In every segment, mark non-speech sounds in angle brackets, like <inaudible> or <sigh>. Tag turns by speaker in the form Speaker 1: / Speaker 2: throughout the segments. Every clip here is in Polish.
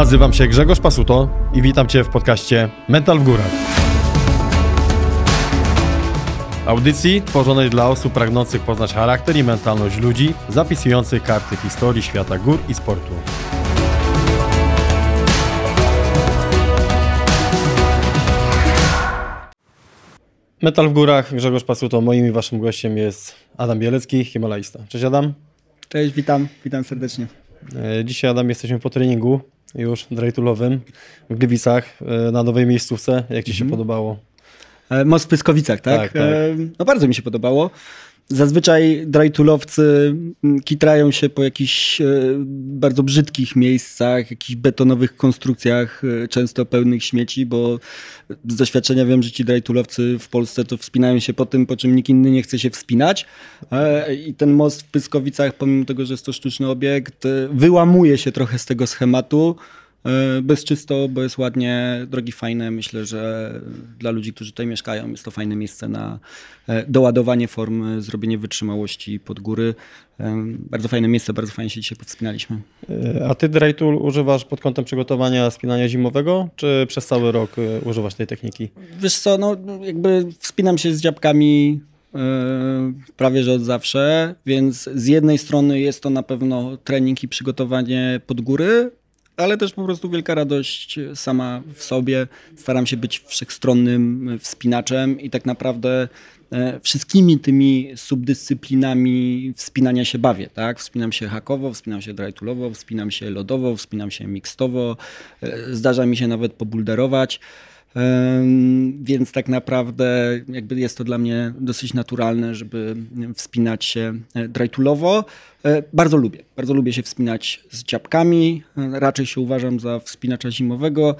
Speaker 1: Nazywam się Grzegorz Pasuto i witam Cię w podcaście Mental w Górach. Audycji tworzonej dla osób pragnących poznać charakter i mentalność ludzi, zapisujących karty historii świata gór i sportu. Metal w górach, Grzegorz Pasuto. Moim i waszym gościem jest Adam Bielecki, Himalajista. Cześć Adam.
Speaker 2: Cześć, witam, witam serdecznie.
Speaker 1: E, Dzisiaj Adam jesteśmy po treningu już drejtulowym w Gliwicach e, na nowej miejscówce. Jak Ci się podobało?
Speaker 2: E, Most w Pyskowicach, tak?
Speaker 1: Tak, tak.
Speaker 2: E, No bardzo mi się podobało. Zazwyczaj drajtulowcy mm, kitrają się po jakichś e, bardzo brzydkich miejscach, jakichś betonowych konstrukcjach, e, często pełnych śmieci, bo z doświadczenia wiem, że ci drajtulowcy w Polsce to wspinają się po tym, po czym nikt inny nie chce się wspinać. E, I ten most w Pyskowicach, pomimo tego, że jest to sztuczny obiekt, wyłamuje się trochę z tego schematu. E, Bez czysto, bo jest ładnie, drogi fajne. Myślę, że dla ludzi, którzy tutaj mieszkają, jest to fajne miejsce na e, doładowanie form, e, zrobienie wytrzymałości pod góry. Bardzo fajne miejsce, bardzo fajnie się dzisiaj powspinaliśmy.
Speaker 1: A Ty drejtul używasz pod kątem przygotowania spinania zimowego, czy przez cały rok używasz tej techniki?
Speaker 2: Wiesz co, no jakby wspinam się z dziabkami prawie że od zawsze, więc z jednej strony jest to na pewno trening i przygotowanie pod góry, ale też po prostu wielka radość sama w sobie. Staram się być wszechstronnym wspinaczem i tak naprawdę e, wszystkimi tymi subdyscyplinami wspinania się bawię, tak? Wspinam się hakowo, wspinam się drajtulowo, wspinam się lodowo, wspinam się mixtowo, e, zdarza mi się nawet pobulderować. Więc tak naprawdę jakby jest to dla mnie dosyć naturalne, żeby wspinać się e, drajtulowo. E, Bardzo lubię. Bardzo lubię się wspinać z dziabkami. E, Raczej się uważam za wspinacza zimowego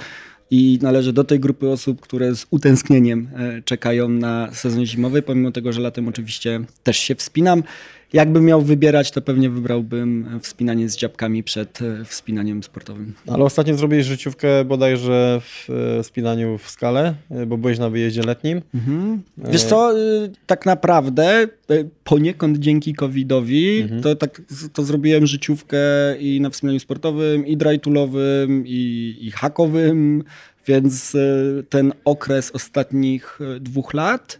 Speaker 2: i należę do tej grupy osób, które z utęsknieniem czekają na sezon zimowy, pomimo tego, że latem oczywiście też się wspinam. Jakbym miał wybierać, to pewnie wybrałbym wspinanie z dziabkami przed e, wspinaniem sportowym.
Speaker 1: Ale ostatnio zrobiłeś życiówkę bodajże w e, spinaniu w skale, e, bo byłeś na wyjeździe letnim.
Speaker 2: Mhm. Wiesz co, tak naprawdę poniekąd dzięki COVID-owi to, tak, to zrobiłem życiówkę i na wspinaniu sportowym, i drajtulowym, i, i hakowym, więc ten okres ostatnich dwóch lat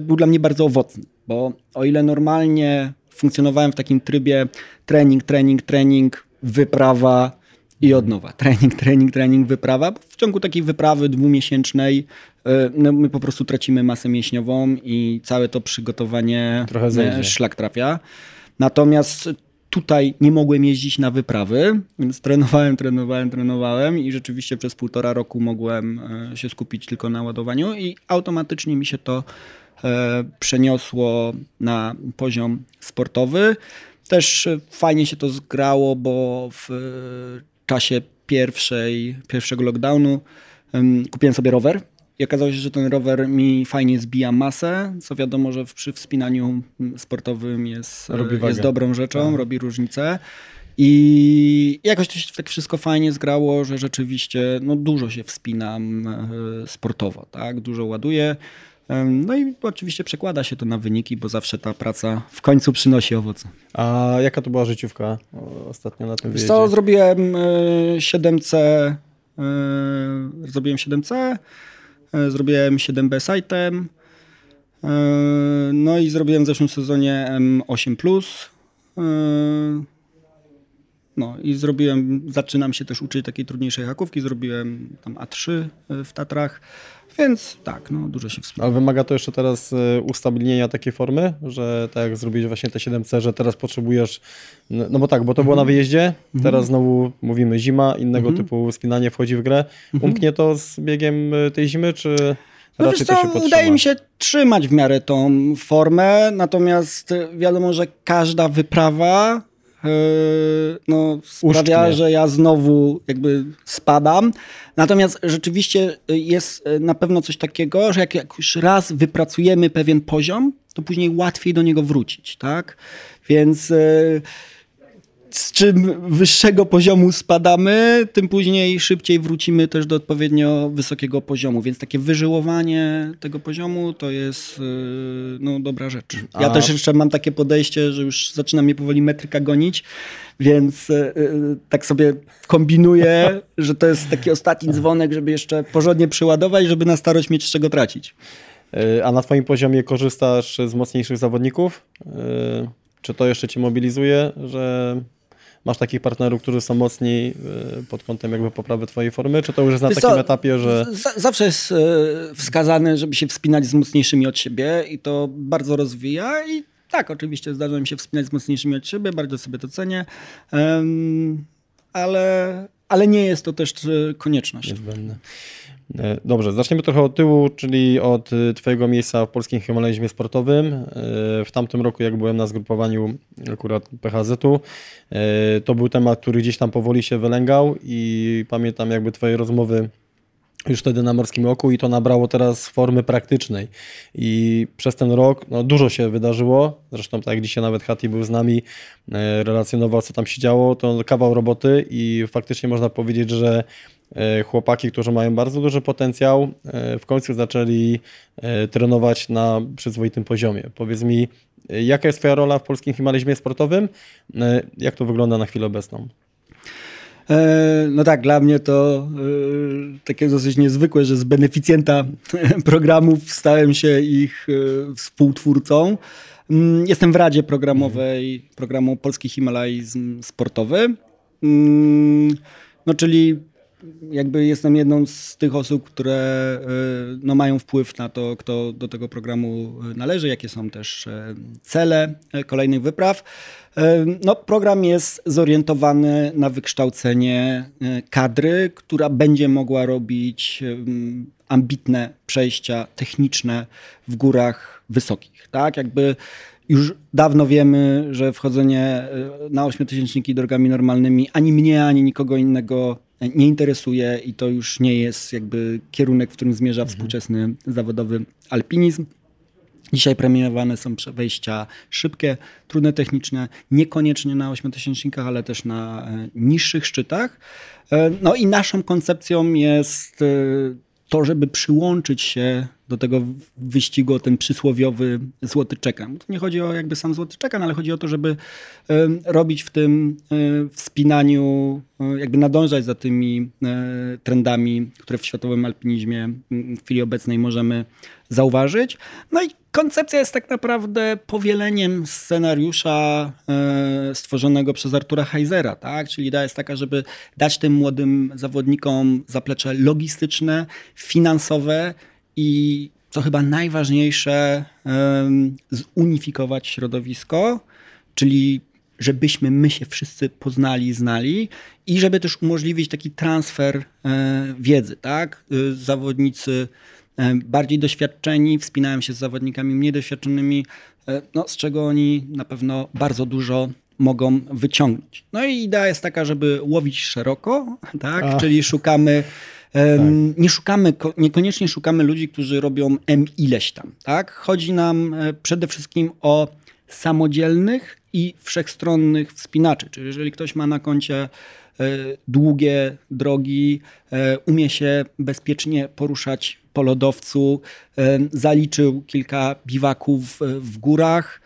Speaker 2: był dla mnie bardzo owocny, bo o ile normalnie funkcjonowałem w takim trybie trening, trening, trening, wyprawa, i od nowa. <laughs> Trening, trening, trening, wyprawa. W ciągu takiej wyprawy dwumiesięcznej y, no, my po prostu tracimy masę mięśniową i całe to przygotowanie
Speaker 1: Trochę
Speaker 2: e,
Speaker 1: zejdzie.
Speaker 2: szlak trafia. Natomiast tutaj nie mogłem jeździć na wyprawy, więc trenowałem, trenowałem, trenowałem i rzeczywiście przez półtora roku mogłem e, się skupić tylko na ładowaniu i automatycznie mi się to przeniosło na poziom sportowy. Też e, fajnie się to zgrało, bo w e, czasie pierwszej, pierwszego lockdownu em, kupiłem sobie rower. I okazało się, że ten rower mi fajnie zbija masę, co wiadomo, że przy wspinaniu sportowym jest, e,
Speaker 1: Robi
Speaker 2: jest dobrą rzeczą, robi różnicę. I jakoś to się tak wszystko fajnie zgrało, że rzeczywiście no, dużo się wspinam e, sportowo, tak? dużo ładuję. No i oczywiście przekłada się to na wyniki, bo zawsze ta praca w końcu przynosi owoce.
Speaker 1: A jaka to była życiówka ostatnio na tym wyjeździe?
Speaker 2: co, zrobiłem e, 7C, e, zrobiłem 7C, e, zrobiłem 7B sitem, e, no i zrobiłem w zeszłym sezonie M8+. e, No i zrobiłem, zaczynam się też uczyć takiej trudniejszej hakówki, zrobiłem tam A3 w Tatrach, więc tak, no dużo się wspina.
Speaker 1: Ale wymaga to jeszcze teraz e, ustabilnienia takiej formy, że tak jak zrobiłeś właśnie te 7C, że teraz potrzebujesz, no no bo tak, bo to było na wyjeździe, teraz znowu mówimy zima, innego typu spinanie wchodzi w grę. Umknie to z biegiem e, tej zimy, czy
Speaker 2: No
Speaker 1: raczej
Speaker 2: wiesz
Speaker 1: to
Speaker 2: co, udaje mi się trzymać w miarę tą formę, natomiast y, wiadomo, że każda wyprawa no, sprawia, że ja znowu jakby spadam. Natomiast rzeczywiście y, jest y, na pewno coś takiego, że jak, jak już raz wypracujemy pewien poziom, to później łatwiej do niego wrócić, tak? Więc y, z czym wyższego poziomu spadamy, tym później szybciej wrócimy też do odpowiednio wysokiego poziomu. Więc takie wyżyłowanie tego poziomu to jest yy, no, dobra rzecz. Ja A... też jeszcze mam takie podejście, że już zaczyna mnie powoli metryka gonić, więc yy, tak sobie kombinuję, <laughs> że to jest taki ostatni dzwonek, żeby jeszcze porządnie przyładować, żeby na starość mieć z czego tracić.
Speaker 1: A na twoim poziomie korzystasz z mocniejszych zawodników? Czy to jeszcze cię mobilizuje, że masz takich partnerów, którzy są mocni e, pod kątem jakby poprawy twojej formy, czy to już jest na Wiesz takim co, etapie, że...
Speaker 2: zawsze jest e, wskazane, żeby się wspinać z mocniejszymi od siebie i to bardzo rozwija i tak, oczywiście zdarza mi się wspinać z mocniejszymi od siebie, bardzo sobie to cenię, ale, ale nie jest to też e, konieczność.
Speaker 1: Niezbędne. E, dobrze, zaczniemy trochę od tyłu, czyli od e, Twojego miejsca w polskim himalajzmie sportowym. E, w tamtym roku, jak byłem na zgrupowaniu akurat PHZ-u, to był temat, który gdzieś tam powoli się wylęgał i pamiętam jakby Twoje rozmowy już wtedy na Morskim Oku i to nabrało teraz formy praktycznej. I przez ten rok no, dużo się wydarzyło. Zresztą tak jak dzisiaj nawet Hati był z nami, relacjonował co tam się działo, to kawał roboty i faktycznie można powiedzieć, że E, chłopaki, którzy mają bardzo duży potencjał, e, w końcu zaczęli e, trenować na przyzwoitym poziomie. Powiedz mi, jaka jest Twoja rola w polskim himalizmie sportowym? Jak to wygląda na chwilę obecną?
Speaker 2: No tak, dla mnie to takie dosyć niezwykłe, że z beneficjenta <laughs> programów stałem się ich współtwórcą. Mm, jestem w Radzie Programowej programu Polski Himalajzm Sportowy. Mm, no czyli jakby jestem jedną z tych osób, które y, no, mają wpływ na to, kto do tego programu należy, jakie są też e, cele kolejnych wypraw. No, program jest zorientowany na wykształcenie kadry, która będzie mogła robić ambitne przejścia techniczne w górach wysokich. Tak, jakby już dawno wiemy, że wchodzenie na ośmiotysięczniki drogami normalnymi ani mnie, ani nikogo innego nie interesuje i to już nie jest jakby kierunek, w którym zmierza mhm. współczesny zawodowy alpinizm. Dzisiaj premiowane są wejścia szybkie, trudne techniczne, niekoniecznie na ośmiotysięcznikach, ale też na e, niższych szczytach. E, no i naszą koncepcją jest e, to, żeby przyłączyć się do tego wyścigu o ten przysłowiowy złoty czekan. To nie chodzi o jakby sam złoty czekan, ale chodzi o to, żeby robić w tym wspinaniu, jakby nadążać za tymi trendami, które w światowym alpinizmie w chwili obecnej możemy zauważyć. No i koncepcja jest tak naprawdę powieleniem scenariusza e, stworzonego przez Artura Heisera, tak? Czyli idea jest taka, żeby dać tym młodym zawodnikom zaplecze logistyczne, finansowe i co chyba najważniejsze, zunifikować środowisko, czyli żebyśmy my się wszyscy poznali, znali i żeby też umożliwić taki transfer e, wiedzy, tak? E, zawodnicy E, bardziej doświadczeni, wspinają się z zawodnikami mniej doświadczonymi, e, no, z czego oni na pewno bardzo dużo mogą wyciągnąć. No i idea jest taka, żeby łowić szeroko, tak? czyli szukamy tak. Nie szukamy, niekoniecznie szukamy ludzi, którzy robią M ileś tam. Tak? Chodzi nam e, przede wszystkim o samodzielnych i wszechstronnych wspinaczy. Czyli jeżeli ktoś ma na koncie długie drogi, umie się bezpiecznie poruszać po lodowcu, zaliczył kilka biwaków w górach,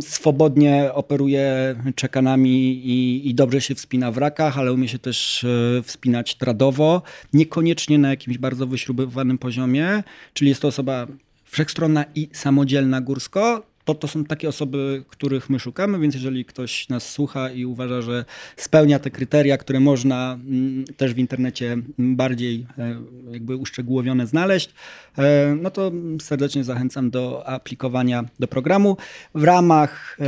Speaker 2: swobodnie operuje czekanami i, i, dobrze się wspina w rakach, ale umie się też e, wspinać tradowo, niekoniecznie na jakimś bardzo wyśrubowanym poziomie, czyli jest to osoba wszechstronna i samodzielna górsko, to, to są takie osoby, których my szukamy, więc jeżeli ktoś nas słucha i uważa, że spełnia te kryteria, które można mm, też w internecie bardziej e, jakby uszczegółowione znaleźć, e, no to serdecznie zachęcam do aplikowania do programu. W ramach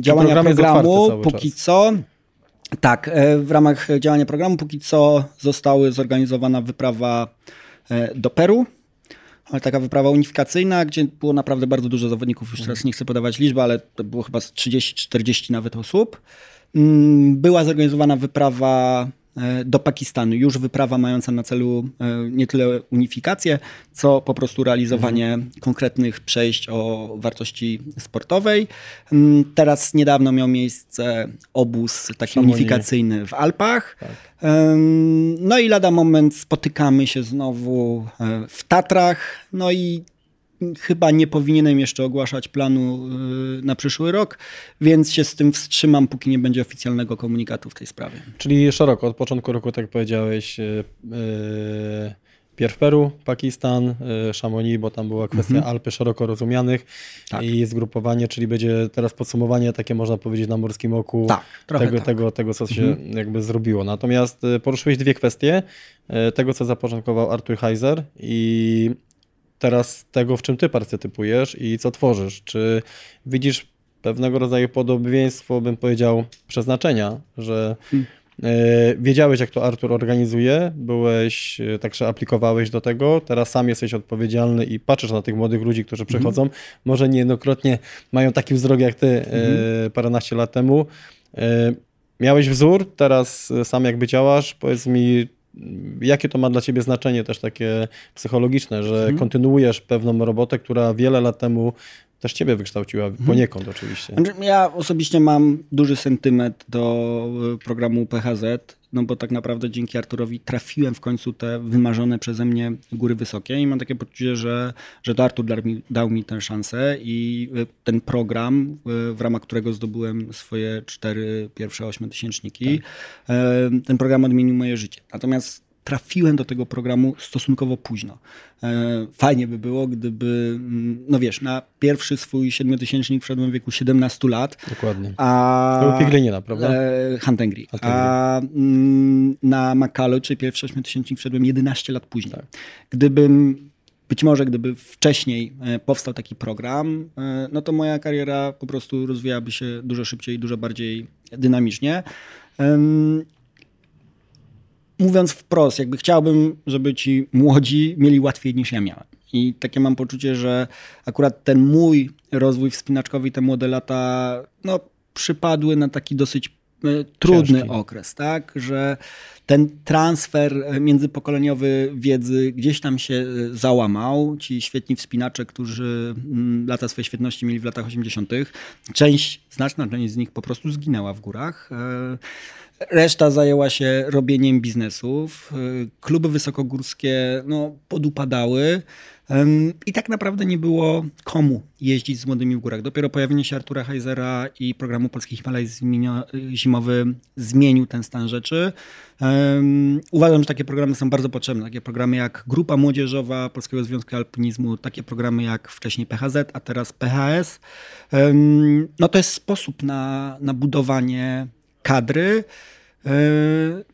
Speaker 2: działania program programu póki czas. co tak, e, w ramach działania programu póki co zostały zorganizowana wyprawa do Peru ale taka wyprawa unifikacyjna, gdzie było naprawdę bardzo dużo zawodników, już teraz nie chcę podawać liczby, ale to było chyba 30-40 nawet osób. Mm, była zorganizowana wyprawa do Pakistanu. Już wyprawa mająca na celu e, nie tyle unifikację, co po prostu realizowanie mhm. konkretnych przejść o wartości sportowej. Mm, teraz niedawno miał miejsce obóz taki unifikacyjny w Alpach. Tak. No i lada moment spotykamy się znowu e, w Tatrach. No i chyba nie powinienem jeszcze ogłaszać planu y, na przyszły rok, więc się z tym wstrzymam, póki nie będzie oficjalnego komunikatu w tej sprawie.
Speaker 1: Czyli szeroko, od początku roku, tak powiedziałeś, yy, pierw Peru, Pakistan, yy, Chamonix, bo tam była kwestia mhm. Alpy szeroko rozumianych tak. i zgrupowanie, czyli będzie teraz podsumowanie takie, można powiedzieć, na morskim oku tak, tego, tak. tego, tego, co się mhm. jakby zrobiło. Natomiast poruszyłeś dwie kwestie. Tego, co zapoczątkował Artur Heiser i teraz tego, w czym ty partycypujesz i co tworzysz. Czy widzisz pewnego rodzaju podobieństwo, bym powiedział, przeznaczenia, że hmm. wiedziałeś, jak to Artur organizuje, byłeś, e, także aplikowałeś do tego, teraz sam jesteś odpowiedzialny i patrzysz na tych młodych ludzi, którzy mhm. przychodzą, hmm. może niejednokrotnie mają taki wzrok jak ty hmm. paręnaście lat temu. Miałeś wzór, teraz sam jakby działasz, powiedz mi, jakie to ma dla ciebie znaczenie też takie psychologiczne, że hmm. kontynuujesz pewną robotę, która wiele lat temu też ciebie wykształciła, hmm. poniekąd oczywiście.
Speaker 2: Znaczy, ja osobiście mam duży sentyment do e, programu PHZ, no bo tak naprawdę dzięki Arturowi trafiłem w końcu te wymarzone przeze mnie góry wysokie i mam takie poczucie, że, że to Artur dał mi, dał mi tę szansę i e, ten program, e, w ramach którego zdobyłem swoje cztery pierwsze ośmiotysięczniki, tak. ten program odmienił moje życie. Natomiast trafiłem do tego programu stosunkowo późno. E, fajnie by było, gdyby, mm, no wiesz, na pierwszy swój siedmiotysięcznik wszedłem w wieku 17 lat.
Speaker 1: Dokładnie. A, to był Piglinina, prawda?
Speaker 2: E, Huntengri. A mm, na Makalu, czy pierwszy ośmiotysięcznik wszedłem 11 lat później. Tak. Gdybym być może gdyby wcześniej e, powstał taki program, no to moja kariera po prostu rozwijałaby się dużo szybciej dużo bardziej dynamicznie mówiąc wprost, jakby chciałbym, żeby ci młodzi mieli łatwiej niż ja miałem. I takie mam poczucie, że akurat ten mój rozwój wspinaczkowy i te młode lata, no, przypadły na taki dosyć e, trudny Ciężki. okres, tak, że ten transfer międzypokoleniowy wiedzy gdzieś tam się e, załamał. Ci świetni wspinacze, którzy mm, lata swojej świetności mieli w latach 80., część, znaczna część z nich po prostu zginęła w górach. E, Reszta zajęła się robieniem biznesów. Kluby wysokogórskie no, podupadały. I tak naprawdę nie było komu jeździć z młodymi w górach. Dopiero pojawienie się Artura Heisera i programu Polski Himalaj Zimowy zmienił ten stan rzeczy. Uważam, że takie programy są bardzo potrzebne. Takie programy jak Grupa Młodzieżowa Polskiego Związku Alpinizmu, takie programy jak wcześniej PHZ, a teraz PHS. no to jest sposób na, na budowanie kadry.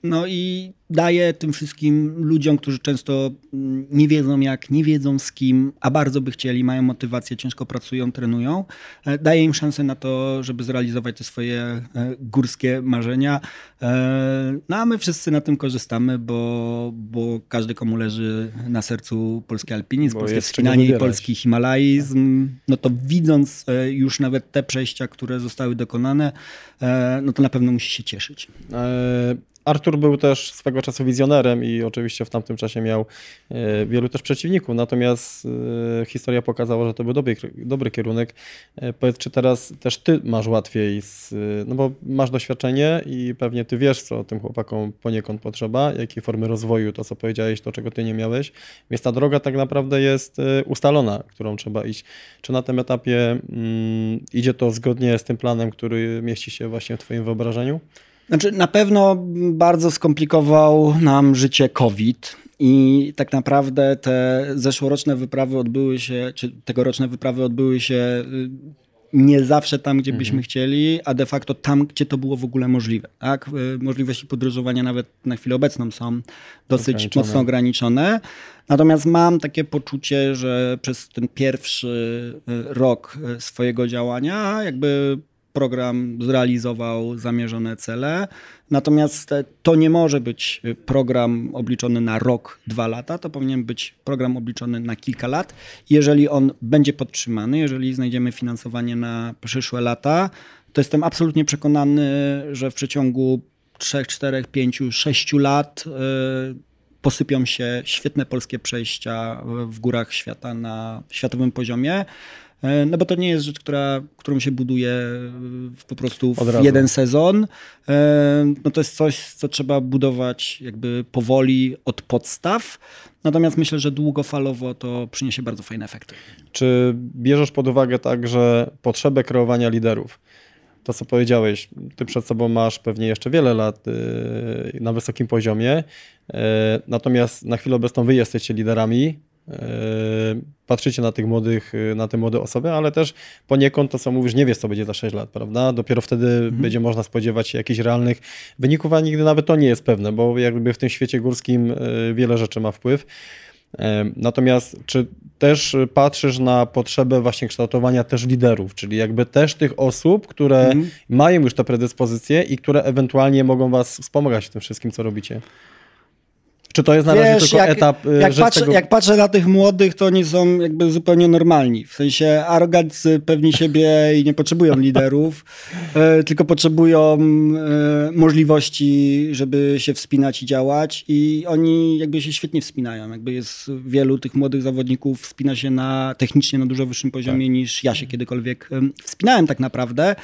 Speaker 2: No i daje tym wszystkim ludziom, którzy często mm, nie wiedzą jak, nie wiedzą z kim, a bardzo by chcieli, mają motywację, ciężko pracują, trenują, e, daje im szansę na to, żeby zrealizować te swoje e, górskie marzenia. No a my wszyscy na tym korzystamy, bo, bo każdy komu leży na sercu polski alpinizm, bo polskie wspinanie i polski himalaizm, no to widząc już nawet te przejścia, które zostały dokonane, no to na pewno musi się cieszyć.
Speaker 1: Artur był też swego czasu wizjonerem i oczywiście w tamtym czasie miał e, wielu też przeciwników, natomiast e, historia pokazała, że to był dobry, dobry kierunek. E, powiedz, czy teraz też ty masz łatwiej, z, no bo masz doświadczenie i pewnie ty wiesz, co tym chłopakom poniekąd potrzeba, jakie formy rozwoju, to co powiedziałeś, to czego ty nie miałeś, więc ta droga tak naprawdę jest ustalona, którą trzeba iść. Czy na tym etapie mm, idzie to zgodnie z tym planem, który mieści się właśnie w twoim wyobrażeniu?
Speaker 2: Znaczy, na pewno bardzo skomplikował nam życie COVID. I tak naprawdę te zeszłoroczne wyprawy odbyły się, czy tegoroczne wyprawy odbyły się y, nie zawsze tam, gdzie byśmy mhm. chcieli, a de facto tam, gdzie to było w ogóle możliwe. Tak? Y, możliwości podróżowania nawet na chwilę obecną są dosyć ograniczone. mocno ograniczone. Natomiast mam takie poczucie, że przez ten pierwszy y, rok swojego działania jakby program zrealizował zamierzone cele. Natomiast to nie może być program obliczony na rok, dwa lata. To powinien być program obliczony na kilka lat. Jeżeli on będzie podtrzymany, jeżeli znajdziemy finansowanie na przyszłe lata, to jestem absolutnie przekonany, że w przeciągu 3, 4, 5, 6 lat posypią się świetne polskie przejścia w górach świata na światowym poziomie. E, no bo to nie jest rzecz, która, którą się buduje e, po prostu w jeden sezon. E, no to jest coś, co trzeba budować jakby powoli od podstaw. Natomiast myślę, że długofalowo to przyniesie bardzo fajne efekty.
Speaker 1: Czy bierzesz pod uwagę także potrzebę kreowania liderów? To, co powiedziałeś, ty przed sobą masz pewnie jeszcze wiele lat na wysokim poziomie, natomiast na chwilę obecną wy jesteście liderami, patrzycie na tych młodych, yy, na te młode osoby, ale też poniekąd to, co mówisz, nie wiesz, co będzie za 6 lat, prawda? Dopiero wtedy mhm. będzie można spodziewać się jakichś realnych wyników, a nigdy nawet to nie jest pewne, bo jakby w tym świecie górskim yy, wiele rzeczy ma wpływ. Natomiast czy też patrzysz na potrzebę właśnie kształtowania też liderów, czyli jakby też tych osób, które mhm. mają już te predyspozycje i które ewentualnie mogą was wspomagać w tym wszystkim, co robicie? Czy to jest na razie tylko jak, etap?
Speaker 2: Y, jak patrzę, tego... jak patrzę na tych młodych, to oni są jakby zupełnie normalni. W sensie arogancy, pewni siebie i nie potrzebują liderów, <laughs> e, tylko potrzebują e, możliwości, żeby się wspinać i działać. I oni jakby się świetnie wspinają. Jakby jest wielu tych młodych zawodników wspina się na technicznie na dużo wyższym poziomie tak. niż ja się kiedykolwiek wspinałem tak naprawdę.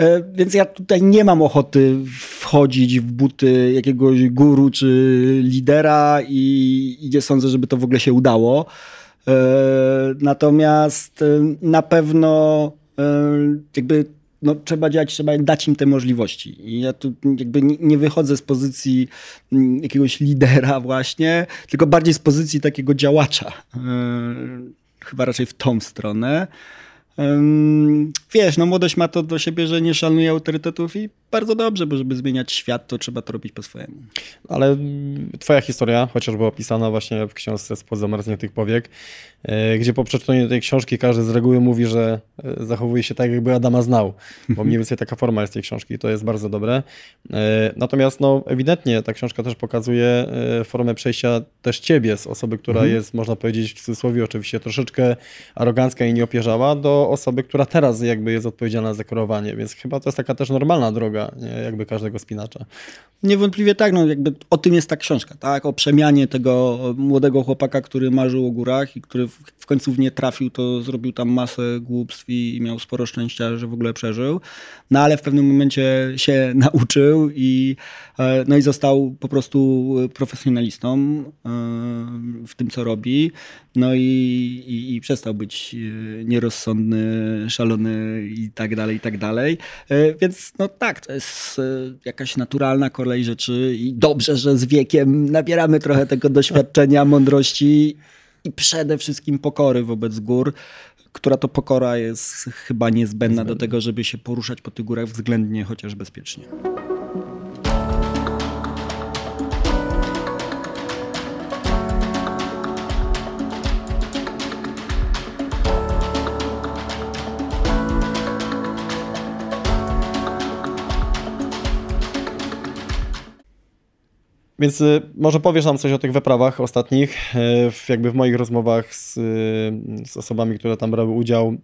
Speaker 2: E, więc ja tutaj nie mam ochoty wchodzić w buty jakiegoś guru czy lidera i, nie sądzę, żeby to w ogóle się udało. E, natomiast e, na pewno jakby no, trzeba działać, trzeba dać im te możliwości. I ja tu jakby nie wychodzę z pozycji jakiegoś lidera właśnie, tylko bardziej z pozycji takiego działacza. Chyba raczej w tą stronę. Wiesz, no młodość ma to do siebie, że nie szanuje autorytetów i bardzo dobrze, bo żeby zmieniać świat, to trzeba to robić po swojemu.
Speaker 1: Ale twoja historia, chociaż była opisana właśnie w książce Spod zamarzniętych powiek, gdzie po przeczytaniu tej książki każdy z reguły mówi, że e, zachowuje się tak, jakby Adama znał, bo mniej więcej taka forma jest tej książki i to jest bardzo dobre. E, natomiast no, ewidentnie ta książka też pokazuje formę przejścia też ciebie z osoby, która mhm. jest, można powiedzieć w cudzysłowie oczywiście, troszeczkę arogancka i nieopierzała, do osoby, która teraz jakby jest odpowiedzialna za kierowanie, więc chyba to jest taka też normalna droga nie? jakby każdego spinacza.
Speaker 2: Niewątpliwie tak, no jakby o tym jest ta książka, tak? O przemianie tego młodego chłopaka, który marzył o górach i który w końcu w nie trafił, to zrobił tam masę głupstw i miał sporo szczęścia, że w ogóle przeżył. No ale w pewnym momencie się <laughs> nauczył i, e, no i został po prostu profesjonalistą e, w tym, co robi. No i, i, i przestał być e, nierozsądny, szalony i tak dalej, i tak dalej. Więc no tak, to jest jakaś naturalna kolej rzeczy i dobrze, że z wiekiem nabieramy trochę tego doświadczenia, mądrości i przede wszystkim pokory wobec gór, która to pokora jest chyba niezbędna do tego, żeby się poruszać po tych górach względnie chociaż bezpiecznie.
Speaker 1: Więc y, może powiesz nam coś o tych wyprawach ostatnich. Y, jakby w moich rozmowach z, y, z osobami, które tam brały udział,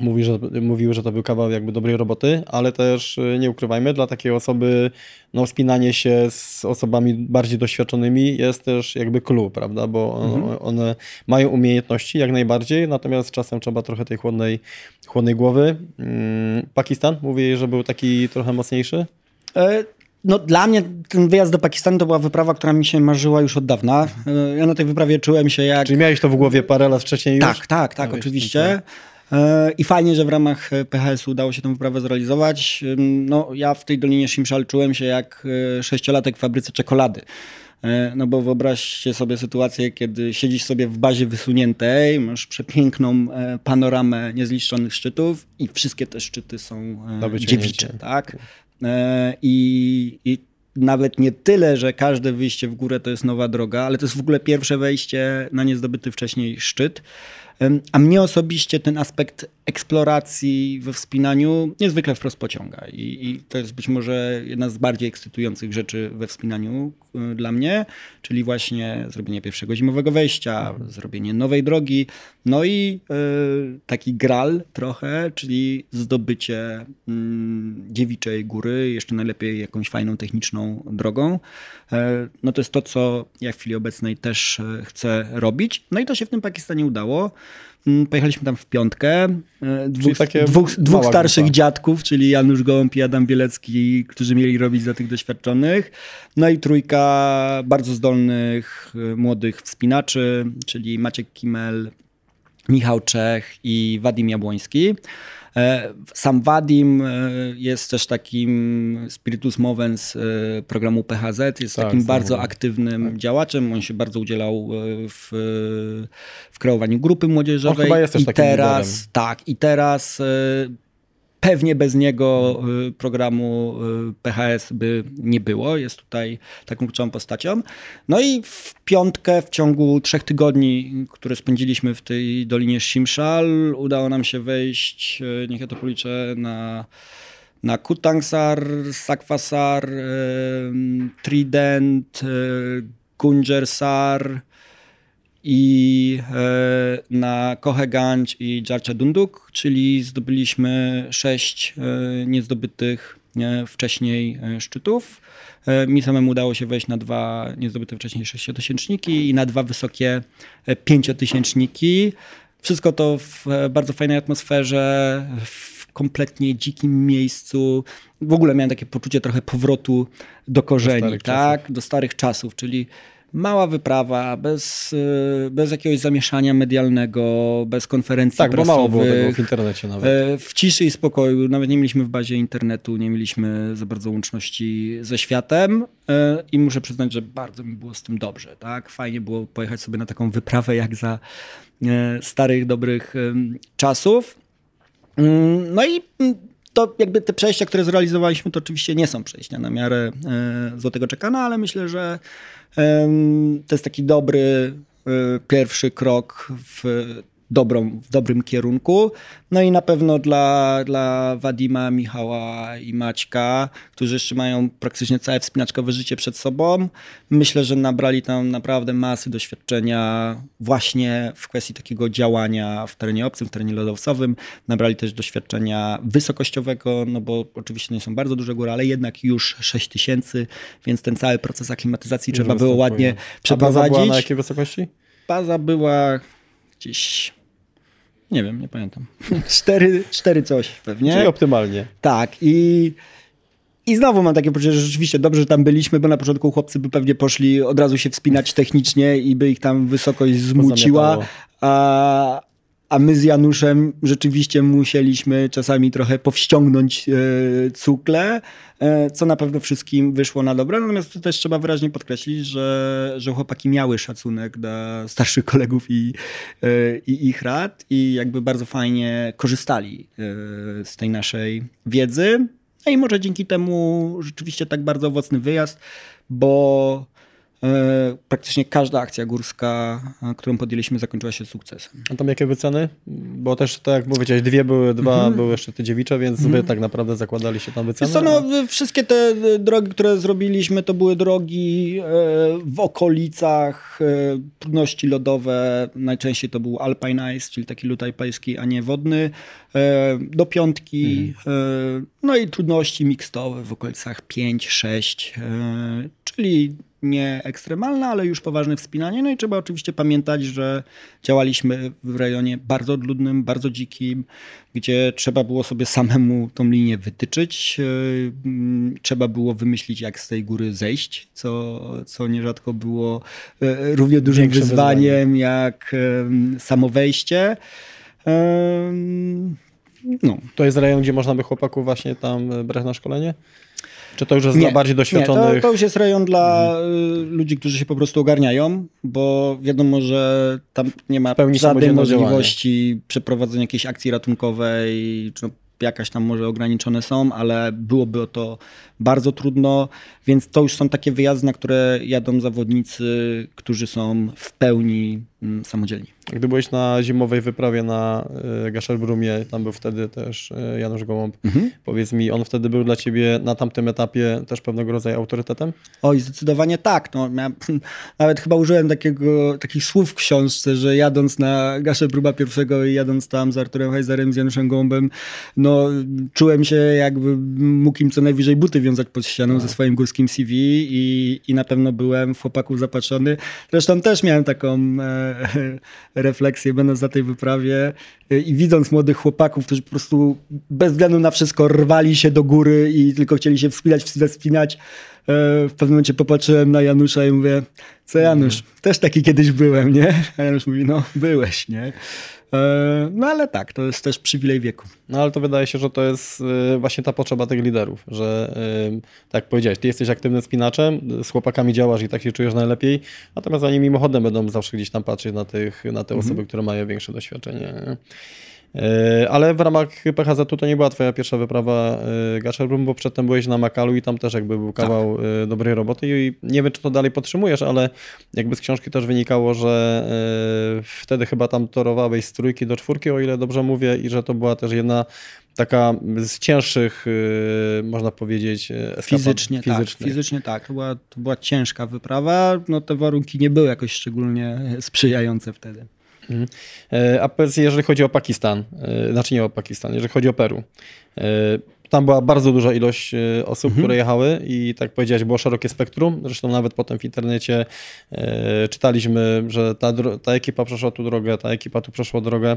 Speaker 1: mówi, że, mówiły, że to był kawał jakby dobrej roboty, ale też nie ukrywajmy, dla takiej osoby no, spinanie się z osobami bardziej doświadczonymi jest też jakby clue, prawda, bo mhm. one mają umiejętności jak najbardziej, natomiast czasem trzeba trochę tej chłodnej, chłodnej głowy. Mm, Pakistan, mówi, że był taki trochę mocniejszy?
Speaker 2: E, no, dla mnie ten wyjazd do Pakistanu to była wyprawa, która mi się marzyła już od dawna. E, ja na tej wyprawie czułem się jak...
Speaker 1: Czyli miałeś to w głowie parę lat wcześniej
Speaker 2: już? Tak, tak, tak, oczywiście. E, I fajnie, że w ramach PHS udało się tę wyprawę zrealizować. No, ja w tej Dolinie Shimshal czułem się jak e, sześciolatek w fabryce czekolady. No bo wyobraźcie sobie sytuację, kiedy siedzisz sobie w bazie wysuniętej, masz przepiękną panoramę niezliczonych szczytów i wszystkie te szczyty są dziewicze, tak? E, I, I nawet nie tyle, że każde wyjście w górę to jest nowa droga, ale to jest w ogóle pierwsze wejście na niezdobyty wcześniej szczyt. A mnie osobiście ten aspekt eksploracji we wspinaniu niezwykle wprost pociąga. I, I, to jest być może jedna z bardziej ekscytujących rzeczy we wspinaniu y, dla mnie, czyli właśnie zrobienie pierwszego zimowego wejścia, zrobienie nowej drogi, no i y, taki gral trochę, czyli zdobycie y, dziewiczej góry, jeszcze najlepiej jakąś fajną techniczną drogą. Y, no to jest to, co ja w chwili obecnej też e, chcę robić. No i to się w tym Pakistanie udało. Mm, pojechaliśmy tam w piątkę. E, dwóch, dwóch, dwóch starszych grupa. dziadków, czyli Janusz Gołąb i Adam Bielecki, którzy mieli robić za tych doświadczonych. No i trójka bardzo zdolnych, e, młodych wspinaczy, czyli Maciek Kimel, Michał Czech i Wadim Jabłoński. E, sam Wadim e, jest też takim spiritus movens e, programu PHZ, jest tak, takim bardzo aktywnym tak. działaczem. On się bardzo udzielał w, w kreowaniu grupy młodzieżowej. On
Speaker 1: chyba jest też I
Speaker 2: teraz, liderem. tak, i teraz Pewnie bez niego y, programu y, PHS by nie było. Jest tutaj taką kluczową postacią. No i w piątkę, w ciągu trzech tygodni, które spędziliśmy w tej Dolinie Shimshal, udało nam się wejść, y, niech ja to policzę, na, na Kutangsar, Sakwasar, Trident, Gunjersar, i e, na Koheganj i Jarcha Dunduk, czyli zdobyliśmy sześć e, niezdobytych wcześniej e, szczytów. Mi samemu udało się wejść na dwa niezdobyte wcześniej sześciotysięczniki i na dwa wysokie pięciotysięczniki. Wszystko to w bardzo fajnej atmosferze, w kompletnie dzikim miejscu. W ogóle miałem takie poczucie trochę powrotu do korzeni, do tak? Czasów. Do starych czasów, czyli mała wyprawa, bez, y, bez jakiegoś zamieszania medialnego, bez konferencji
Speaker 1: tak,
Speaker 2: prasowych.
Speaker 1: Tak, bo mało było tego w internecie nawet.
Speaker 2: E, w ciszy i spokoju, nawet nie mieliśmy w bazie internetu, nie mieliśmy za bardzo łączności ze światem e, i muszę przyznać, że bardzo mi było z tym dobrze. Tak? Fajnie było pojechać sobie na taką wyprawę jak za e, starych, dobrych czasów. Mm, no i mm, to jakby te przejścia, które zrealizowaliśmy, to oczywiście nie są przejścia na miarę Złotego Czekana, ale myślę, że to jest taki dobry e, pierwszy krok w dobrą, w dobrym kierunku. No i na pewno dla, dla Wadima, Michała i Maćka, którzy jeszcze mają praktycznie całe wspinaczkowe życie przed sobą. Myślę, że nabrali tam naprawdę masy doświadczenia właśnie w kwestii takiego działania w terenie obcym, w terenie lodowcowym. Nabrali też doświadczenia wysokościowego, no bo oczywiście nie są bardzo duże góry, ale jednak już 6 tysięcy, więc ten cały proces aklimatyzacji trzeba było ładnie przeprowadzić. A baza
Speaker 1: była na jakiej wysokości?
Speaker 2: Baza była gdzieś nie wiem, nie pamiętam. cztery, cztery coś pewnie.
Speaker 1: Czyli optymalnie.
Speaker 2: Tak i... I znowu mam takie poczucie, że rzeczywiście dobrze, że tam byliśmy, bo na początku chłopcy by pewnie poszli od razu się wspinać technicznie i by ich tam wysokość zmuciła, a, a my z Januszem rzeczywiście musieliśmy czasami trochę powściągnąć e, cukle, e, co na pewno wszystkim wyszło na dobre. Natomiast to też trzeba wyraźnie podkreślić, że, że chłopaki miały szacunek dla starszych kolegów i, e, i ich rad i jakby bardzo fajnie korzystali e, z tej naszej wiedzy. No i może dzięki temu rzeczywiście tak bardzo owocny wyjazd, bo praktycznie każda akcja górska, e, którą podjęliśmy, zakończyła się sukcesem.
Speaker 1: A tam jakie wyceny? Bo też, tak jak powiedziałeś, dwie były, dwa mhm. były jeszcze te dziewicze, więc wy mhm. tak naprawdę zakładali się tam wyceny?
Speaker 2: Co, no, wszystkie te drogi, które zrobiliśmy, to były drogi e, w okolicach, trudności lodowe. Najczęściej to był Alpine Ice, czyli taki lód alpejski, a nie wodny. Do piątki. Mhm. No i trudności mikstowe w okolicach 5-6, czyli nie ekstremalne, ale już poważne wspinanie. No i trzeba oczywiście pamiętać, że działaliśmy w rejonie bardzo odludnym, bardzo dzikim, gdzie trzeba było sobie samemu tą linię wytyczyć. E, trzeba było wymyślić, jak z tej góry zejść, co, co nierzadko było e, równie dużym Większe wyzwaniem wyzwanie. jak samo wejście.
Speaker 1: No. To jest rejon, gdzie można by chłopaków właśnie tam brać na szkolenie? Czy to już jest nie, dla bardziej doświadczonych?
Speaker 2: Nie, to, to już jest rejon dla mhm. ludzi, którzy się po prostu ogarniają, bo wiadomo, że tam nie ma żadnej możliwości przeprowadzenia jakiejś akcji ratunkowej, czy jakaś tam może ograniczone są, ale byłoby to bardzo trudno, więc to już są takie wyjazdy, na które jadą zawodnicy, którzy są w pełni samodzielni.
Speaker 1: Gdy byłeś na zimowej wyprawie na y, Gaszelbrumie, tam był wtedy też y, Janusz Gołąb.
Speaker 2: Mhm.
Speaker 1: Powiedz mi, on wtedy był dla ciebie na tamtym etapie też pewnego rodzaju autorytetem?
Speaker 2: Oj, zdecydowanie tak. No, miałem, <laughs> nawet chyba użyłem takiego, takich słów w książce, że jadąc na Gaszę Próba pierwszego i jadąc tam z Arturem Heizerem, z Januszem Gołąbem, no czułem się jakby mógł im co najwyżej buty wiązać pod ścianą ze swoim górskim CV i, i na pewno byłem w chłopaków zapatrzony. Zresztą też miałem taką e, <laughs> refleksję, będąc na tej wyprawie e, i widząc młodych chłopaków, którzy po prostu bez względu na wszystko rwali się do góry i tylko chcieli się wspinać, wspinać. E, w pewnym momencie popatrzyłem na Janusza i mówię, co Janusz, też taki kiedyś byłem, nie? <laughs> A Janusz mówi, no byłeś, nie? E, no ale tak, to jest też przywilej wieku.
Speaker 1: No ale to wydaje się, że to jest y, właśnie ta potrzeba tych liderów, że y, tak jak powiedziałeś, ty jesteś aktywnym spinaczem, z chłopakami działasz i tak się czujesz najlepiej, natomiast oni mimochodem będą zawsze gdzieś tam patrzeć na, tych, na te osoby, które mają większe doświadczenie. Y, Ale w ramach PHZ-u to nie była twoja pierwsza wyprawa y, Gasherbrum, bo przedtem byłeś na Makalu i tam też jakby był kawał y, dobrej roboty i nie wiem, czy to dalej podtrzymujesz, ale jakby z książki też wynikało, że wtedy chyba tam torowałeś z trójki do czwórki, o ile dobrze mówię, i że to była też jedna taka z cięższych, można powiedzieć, eskapad
Speaker 2: Fizycznie, tak. Fizycznie tak. To była, to była ciężka wyprawa. No te warunki nie były jakoś szczególnie sprzyjające wtedy.
Speaker 1: Mhm. E, A powiedz, jeżeli chodzi o Pakistan, e, znaczy nie o Pakistan, jeżeli chodzi o Peru, e, tam była bardzo duża ilość osób, które jechały i tak powiedziałeś, było szerokie spektrum. Zresztą nawet potem w internecie e, czytaliśmy, że ta, ta ekipa przeszła tu drogę, ta ekipa tu przeszła drogę.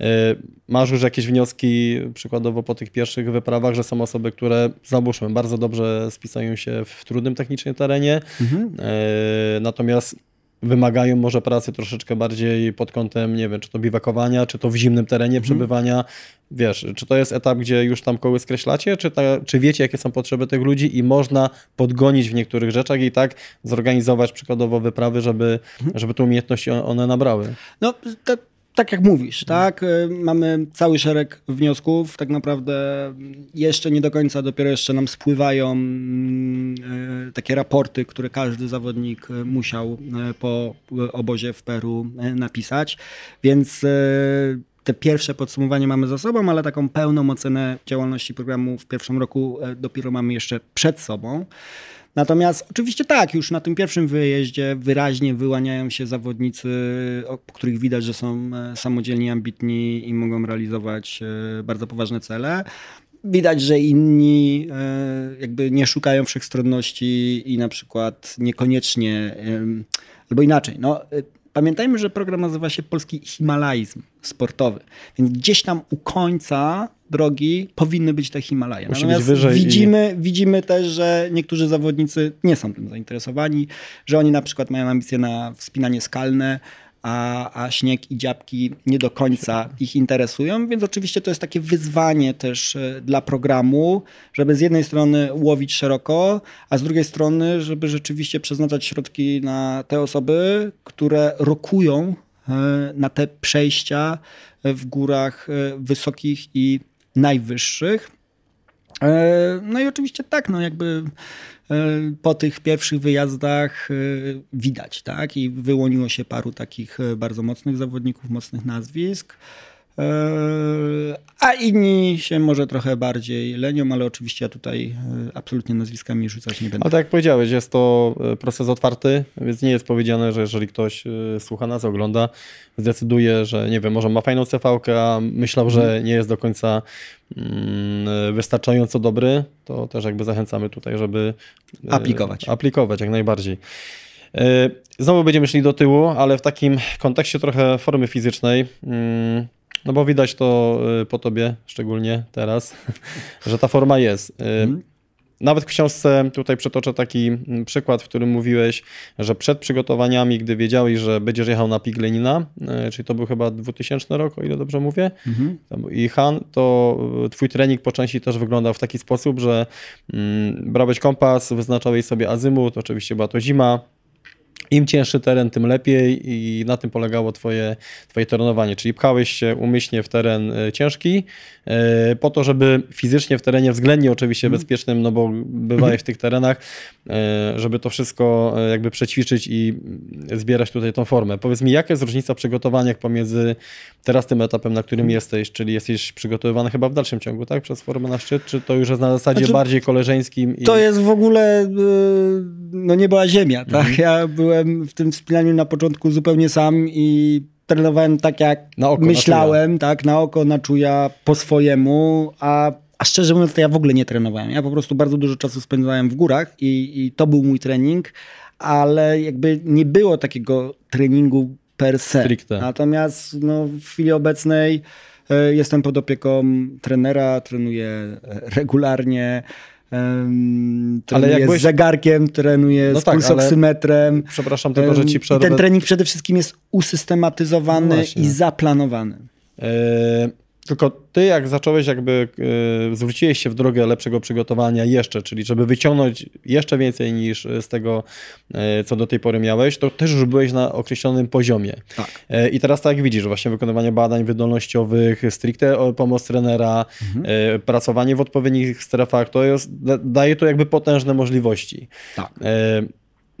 Speaker 1: E, Masz już jakieś wnioski, przykładowo po tych pierwszych wyprawach, że są osoby, które, załóżmy, bardzo dobrze spisają się w trudnym technicznie terenie, e, natomiast wymagają może pracy troszeczkę bardziej pod kątem, nie wiem, czy to biwakowania, czy to w zimnym terenie przebywania. Wiesz, czy to jest etap, gdzie już tam koły skreślacie, czy, ta, czy wiecie, jakie są potrzeby tych ludzi i można podgonić w niektórych rzeczach i tak zorganizować przykładowo wyprawy, żeby, żeby te umiejętności one nabrały.
Speaker 2: No, tak jak mówisz, tak? Y, Mamy cały szereg wniosków. Tak naprawdę jeszcze nie do końca, dopiero jeszcze nam spływają mm, y, takie raporty, które każdy zawodnik y, musiał po obozie w Peru napisać. Więc te pierwsze podsumowanie mamy za sobą, ale taką pełną ocenę działalności programu w pierwszym roku dopiero mamy jeszcze przed sobą. Natomiast oczywiście tak, już na tym pierwszym wyjeździe wyraźnie wyłaniają się zawodnicy, o których widać, że są e, samodzielni, ambitni i mogą realizować e, bardzo poważne cele. Widać, że inni e, jakby nie szukają wszechstronności i na przykład niekoniecznie, albo inaczej, no Pamiętajmy, że program nazywa się Polski Himalajzm Sportowy, więc gdzieś tam u końca drogi powinny być te Himalaje.
Speaker 1: Musi
Speaker 2: Natomiast
Speaker 1: wyżej i-
Speaker 2: widzimy, widzimy też, że niektórzy zawodnicy nie są tym zainteresowani, że oni na przykład mają ambicje na wspinanie skalne, a, a śnieg i dziabki nie do końca ich interesują, więc oczywiście to jest takie wyzwanie też e, dla programu, żeby z jednej strony łowić szeroko, a z drugiej strony, żeby rzeczywiście przeznaczać środki na te osoby, które rokują e, na te przejścia w górach e, wysokich i najwyższych. E, No i oczywiście tak, no jakby e, po tych pierwszych wyjazdach e, widać, tak? I wyłoniło się paru takich bardzo mocnych zawodników, mocnych nazwisk. E, A inni się może trochę bardziej lenią, ale oczywiście ja tutaj e, absolutnie nazwiskami rzucać nie będę.
Speaker 1: Ale tak jak powiedziałeś, jest to e, proces otwarty, więc nie jest powiedziane, że jeżeli ktoś słucha nas, ogląda, zdecyduje, że nie wiem, może ma fajną cv a myślał, że nie jest do końca mm, wystarczająco dobry, to też jakby zachęcamy tutaj, żeby
Speaker 2: Aplikować.
Speaker 1: Aplikować, jak najbardziej. Znowu będziemy szli do tyłu, ale w takim kontekście trochę formy fizycznej. No bo widać to e, po tobie, szczególnie teraz, <laughs> że ta forma jest. E, Nawet w książce tutaj przytoczę taki mm, przykład, w którym mówiłeś, że przed przygotowaniami, gdy wiedziałeś, że będziesz jechał na Pig Lenina, e, czyli to był chyba 2000 rok, o ile dobrze mówię, tam- i Han, to twój trening po części też wyglądał w taki sposób, że mm, brałeś kompas, wyznaczałeś sobie azymut, oczywiście była to zima, im cięższy teren, tym lepiej i na tym polegało twoje, twoje trenowanie, czyli pchałeś się umyślnie w teren e, ciężki e, po to, żeby fizycznie w terenie względnie oczywiście mm. bezpiecznym, no bo bywałeś w tych terenach, e, żeby to wszystko jakby przećwiczyć i zbierać tutaj tą formę. Powiedz mi, jaka jest różnica przygotowania pomiędzy teraz tym etapem, na którym mm. jesteś, czyli jesteś przygotowywany chyba w dalszym ciągu, tak, przez formę na szczyt, czy to już jest na zasadzie znaczy, bardziej koleżeńskim?
Speaker 2: I... To jest w ogóle, no nie była ziemia, tak? Mm. Ja byłem byłem w tym wspinaniu na początku zupełnie sam i trenowałem tak, jak oko, myślałem, na tak, na oko, na czuja, po swojemu, a, a szczerze mówiąc, to ja w ogóle nie trenowałem. Ja po prostu bardzo dużo czasu spędzałem w górach i, i to był mój trening, ale jakby nie było takiego treningu per se. Stricte. Natomiast no, w chwili obecnej e, jestem pod opieką trenera, trenuję e, regularnie. Um, ale jak byłeś... z zegarkiem, trenuje no z tak, pulsoksymetrem.
Speaker 1: Przepraszam tylko, że ci przerwę.
Speaker 2: I ten trening przede wszystkim jest usystematyzowany no i zaplanowany.
Speaker 1: E, tylko ty jak zacząłeś jakby, yy, zwróciłeś się w drogę lepszego przygotowania jeszcze, czyli żeby wyciągnąć jeszcze więcej niż z tego, yy, co do tej pory miałeś, to też już byłeś na określonym poziomie. Tak. Yy, I teraz tak jak widzisz, właśnie wykonywanie badań wydolnościowych, stricte pomoc trenera, mhm. pracowanie w odpowiednich strefach, to jest, daje to jakby potężne możliwości. Tak.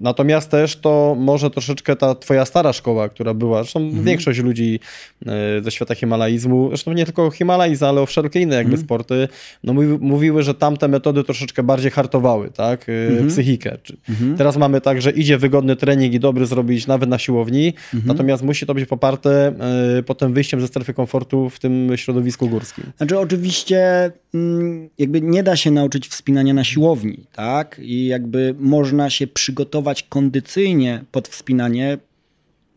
Speaker 1: Natomiast też to może troszeczkę ta twoja stara szkoła, która była, zresztą mhm. większość ludzi e, ze świata himalaizmu, zresztą nie tylko himalaizm, ale o wszelkie inne jakby mhm. sporty, no mówiły, że tamte metody troszeczkę bardziej hartowały, tak, e, mhm. psychikę. Mhm. Teraz mamy tak, że idzie wygodny trening i dobry zrobić nawet na siłowni, mhm. natomiast musi to być poparte e, potem wyjściem ze strefy komfortu w tym środowisku górskim.
Speaker 2: Znaczy oczywiście mm, jakby nie da się nauczyć wspinania na siłowni, tak, i jakby można się przygotować kondycyjnie pod wspinanie,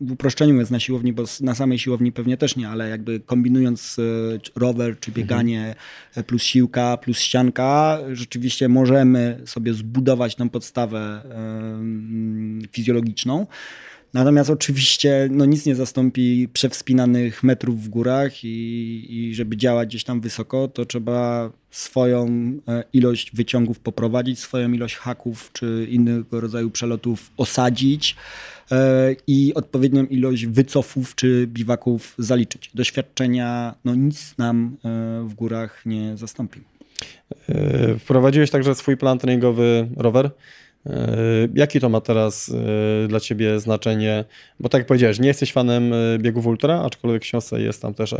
Speaker 2: w uproszczeniu jest na siłowni, bo na samej siłowni pewnie też nie, ale jakby kombinując e, rower czy bieganie mhm. plus siłka plus ścianka, rzeczywiście możemy sobie zbudować tą podstawę fizjologiczną. Natomiast oczywiście no, nic nie zastąpi przewspinanych metrów w górach i, i żeby działać gdzieś tam wysoko, to trzeba swoją e, ilość wyciągów poprowadzić, swoją ilość haków czy innego rodzaju przelotów osadzić e, i odpowiednią ilość wycofów czy biwaków zaliczyć. Doświadczenia no, nic nam e, w górach nie zastąpi.
Speaker 1: Wprowadziłeś także swój plan treningowy rower. E, jaki to ma teraz e, dla ciebie znaczenie? Bo tak jak powiedziałeś, nie jesteś fanem e, biegów ultra, aczkolwiek w książce jest tam też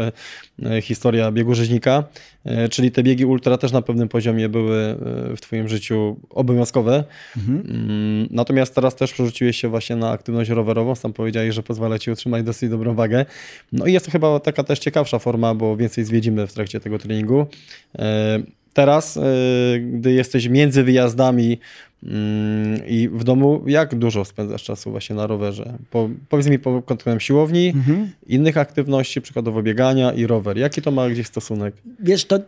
Speaker 1: historia biegu rzeźnika, czyli te biegi ultra też na pewnym poziomie były w twoim życiu obowiązkowe. Mhm. Mm, natomiast teraz też przerzuciłeś się właśnie na aktywność rowerową, sam powiedziałeś, że pozwala ci utrzymać dosyć dobrą wagę. No i jest to chyba taka też ciekawsza forma, bo więcej zwiedzimy w trakcie tego treningu. Teraz, gdy jesteś między wyjazdami, I w domu jak dużo spędzasz czasu właśnie na rowerze? Po, powiedz mi pod kątem siłowni, mhm. innych aktywności, przykładowo biegania i rower. Jaki to ma gdzieś stosunek?
Speaker 2: Wiesz, to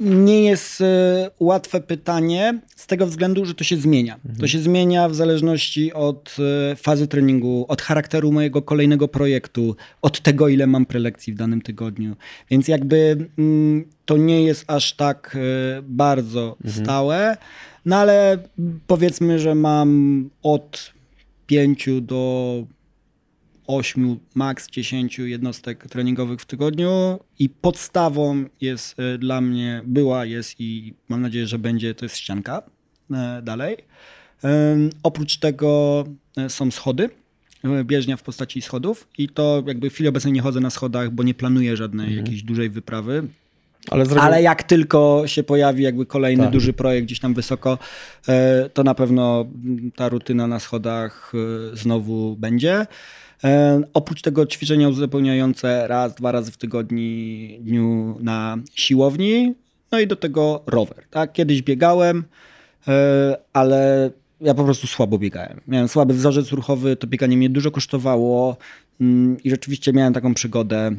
Speaker 2: nie jest e, łatwe pytanie z tego względu, że to się zmienia. Mhm. To się zmienia w zależności od e, fazy treningu, od charakteru mojego kolejnego projektu, od tego, ile mam prelekcji w danym tygodniu. Więc jakby mm, to nie jest aż tak e, bardzo mhm. stałe. No ale powiedzmy, że mam od 5 do 8, maks 10 jednostek treningowych w tygodniu i podstawą jest e, dla mnie, była, jest i mam nadzieję, że będzie, to jest ścianka e, dalej. Oprócz tego e, są schody, bieżnia w postaci schodów i to jakby w chwili obecnej nie chodzę na schodach, bo nie planuję żadnej mhm. jakiejś dużej wyprawy. Ale, Ale, jak tylko się pojawi jakby kolejny tak. duży projekt gdzieś tam wysoko, e, to na pewno ta rutyna na schodach e, znowu będzie. E, oprócz tego ćwiczenia uzupełniające raz, dwa razy w tygodniu na siłowni, no i do tego rower. Tak? Kiedyś biegałem, ale ja po prostu słabo biegałem. Miałem słaby wzorzec ruchowy, to bieganie mnie dużo kosztowało mm, i rzeczywiście miałem taką przygodę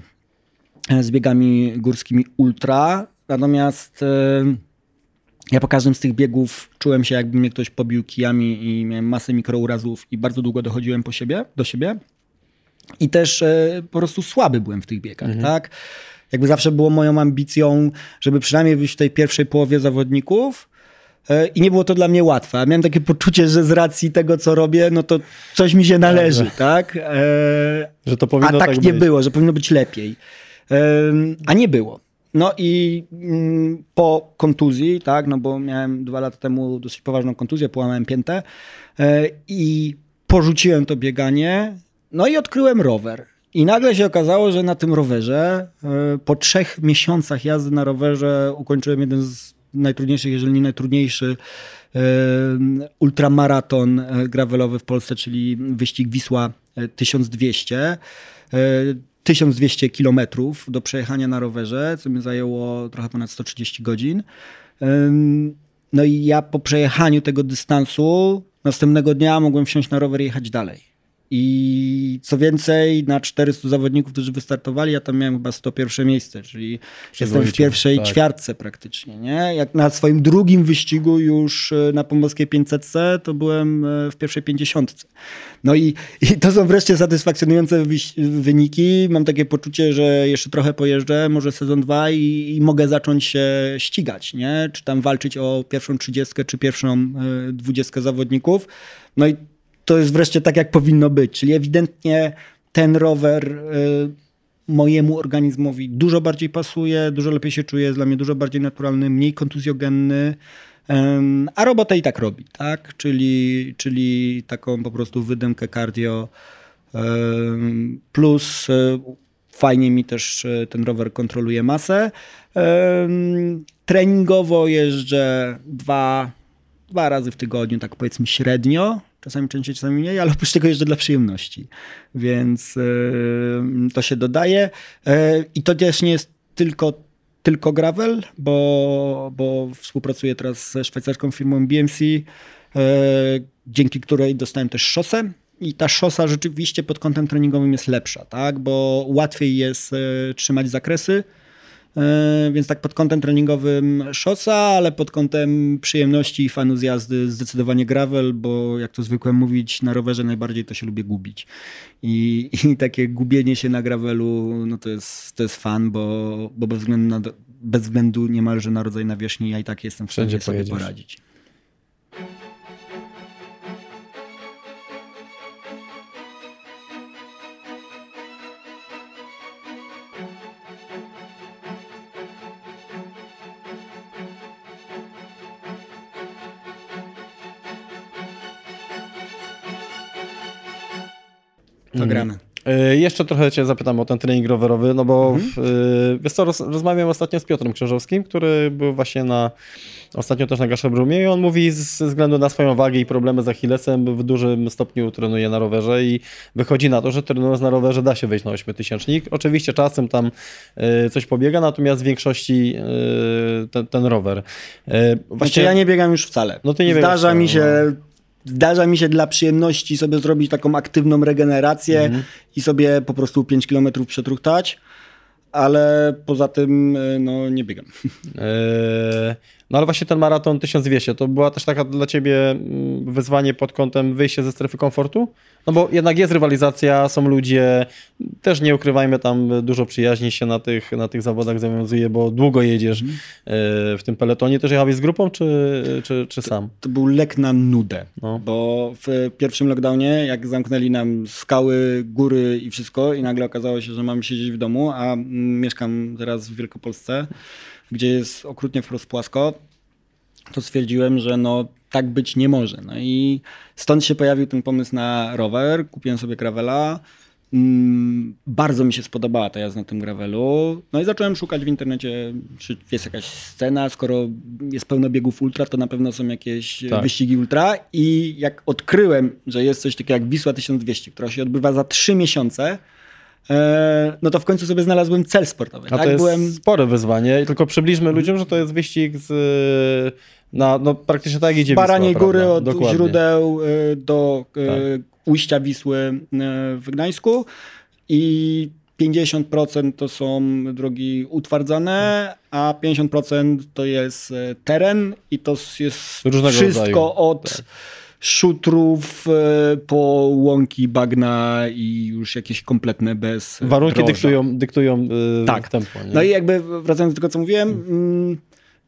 Speaker 2: z biegami górskimi ultra. Natomiast e, ja po każdym z tych biegów czułem się, jakby mnie ktoś pobił kijami i miałem masę mikrourazów i bardzo długo dochodziłem po siebie, do siebie. I też e, po prostu słaby byłem w tych biegach, mhm. tak? Jakby zawsze było moją ambicją, żeby przynajmniej być w tej pierwszej połowie zawodników, e, i nie było to dla mnie łatwe. Miałem takie poczucie, że z racji tego, co robię, no to coś mi się należy, Dobrze. tak? E,
Speaker 1: że to powinno
Speaker 2: A tak,
Speaker 1: tak
Speaker 2: nie być. było, że powinno być lepiej. A nie było. No i mm, po kontuzji, tak, no bo miałem dwa lata temu dosyć poważną kontuzję, połamałem piętę i porzuciłem to bieganie, no i odkryłem rower. I nagle się okazało, że na tym rowerze, e, po trzech miesiącach jazdy na rowerze, ukończyłem jeden z najtrudniejszych, jeżeli nie najtrudniejszy e, ultramaraton e, gravelowy w Polsce, czyli wyścig Wisła 1200. 1200 kilometrów do przejechania na rowerze, co mi zajęło trochę ponad 130 godzin. No i ja po przejechaniu tego dystansu następnego dnia mogłem wsiąść na rower i jechać dalej. I co więcej, na 400 zawodników, którzy wystartowali, ja tam miałem chyba 101 miejsce, czyli jestem w pierwszej tak. ćwiartce praktycznie. Nie? Jak na swoim drugim wyścigu już e, na Pomorskiej 500 to byłem e, w pierwszej 50. No i, i to są wreszcie satysfakcjonujące wyniki. Mam takie poczucie, że jeszcze trochę pojeżdżę, może sezon 2 i, i mogę zacząć się ścigać, nie? czy tam walczyć o pierwszą 30 czy pierwszą 20 e, zawodników. No i to jest wreszcie tak, jak powinno być. Czyli ewidentnie ten rower y, mojemu organizmowi dużo bardziej pasuje, dużo lepiej się czuje, jest dla mnie dużo bardziej naturalny, mniej kontuzjogenny. A robotę i tak robi, tak? Czyli, czyli taką po prostu wydymkę cardio. Plus y, fajnie mi też y, ten rower kontroluje masę. Treningowo jeżdżę dwa, dwa razy w tygodniu, tak powiedzmy średnio czasami częściej, czasami mniej, ale oprócz tego jeszcze dla przyjemności. Więc yy, to się dodaje. Yy, I to też nie jest tylko, tylko gravel, bo, bo współpracuję teraz ze szwajcarską firmą BMC, yy, dzięki której dostałem też szosę. I ta szosa rzeczywiście pod kątem treningowym jest lepsza, tak? bo łatwiej jest trzymać zakresy, E, więc tak pod kątem treningowym szosa, ale pod kątem przyjemności i fanu z jazdy zdecydowanie gravel, bo jak to zwykłem mówić, na rowerze najbardziej to się lubię gubić. I, i takie gubienie się na gravelu, no to jest, to jest fan, bo, bo bez, względu na, bez względu niemalże na rodzaj nawierzchni ja i tak jestem w stanie sobie pojedziesz. poradzić. To mhm. gramy.
Speaker 1: Y, jeszcze trochę cię zapytam o ten trening rowerowy, no bo mhm. w, y, wiesz co, roz, rozmawiam ostatnio z Piotrem Krzyżowskim, który był właśnie na, ostatnio też na Gaszebrumie i on mówi ze względu na swoją wagę i problemy z Achillesem w dużym stopniu trenuje na rowerze i wychodzi na to, że trenując na rowerze da się wejść na ośmiotysięcznik. Oczywiście czasem tam y, coś pobiega, natomiast w większości ten, ten rower.
Speaker 2: Właśnie... Znaczy ja nie biegam już wcale. No ty nie Zdarza mi się no Zdarza mi się dla przyjemności sobie zrobić taką aktywną regenerację mhm. i sobie po prostu 5 km przetruchtać, ale poza tym e, no, nie biegam.
Speaker 1: Eee, <laughs> no ale właśnie ten maraton 1200 to była też taka dla ciebie mm, wyzwanie pod kątem wyjścia ze strefy komfortu? No bo jednak jest rywalizacja, są ludzie, też nie ukrywajmy tam, dużo przyjaźni się na tych, na tych zawodach zawiązuje, bo długo jedziesz mm. w tym peletonie. Też jechałeś z grupą, czy, czy, czy sam?
Speaker 2: To, to był lek na nudę, no. bo w pierwszym lockdownie, jak zamknęli nam skały, góry i wszystko i nagle okazało się, że mam siedzieć w domu, a mieszkam teraz w Wielkopolsce, gdzie jest okrutnie wprost płasko, to stwierdziłem, że no tak być nie może. No i stąd się pojawił ten pomysł na rower. Kupiłem sobie gravela. Mm, bardzo mi się spodobała ta jazda na tym gravelu. No i zacząłem szukać w internecie, czy jest jakaś scena. Skoro jest pełno biegów ultra, to na pewno są jakieś tak. wyścigi ultra. I jak odkryłem, że jest coś takiego jak Wisła 1200, która się odbywa za trzy miesiące, no to w końcu sobie znalazłem cel sportowy.
Speaker 1: A tak? to jest Byłem... spore wyzwanie, tylko przybliżmy ludziom, że to jest wyścig z, na, no, praktycznie tak jak idzie
Speaker 2: Baraniej Wisła, Góry od Dokładnie. źródeł e, do e, tak. ujścia Wisły w Gdańsku i 50% to są drogi utwardzane, a 50% to jest teren i to jest Różnego wszystko rodzaju. od... Tak szutrów e, po łąki, bagna i już jakieś kompletne bez
Speaker 1: Warunki dyktują, dyktują yy, tak. tempo.
Speaker 2: Nie? No i jakby wracając do tego, co mówiłem, mm,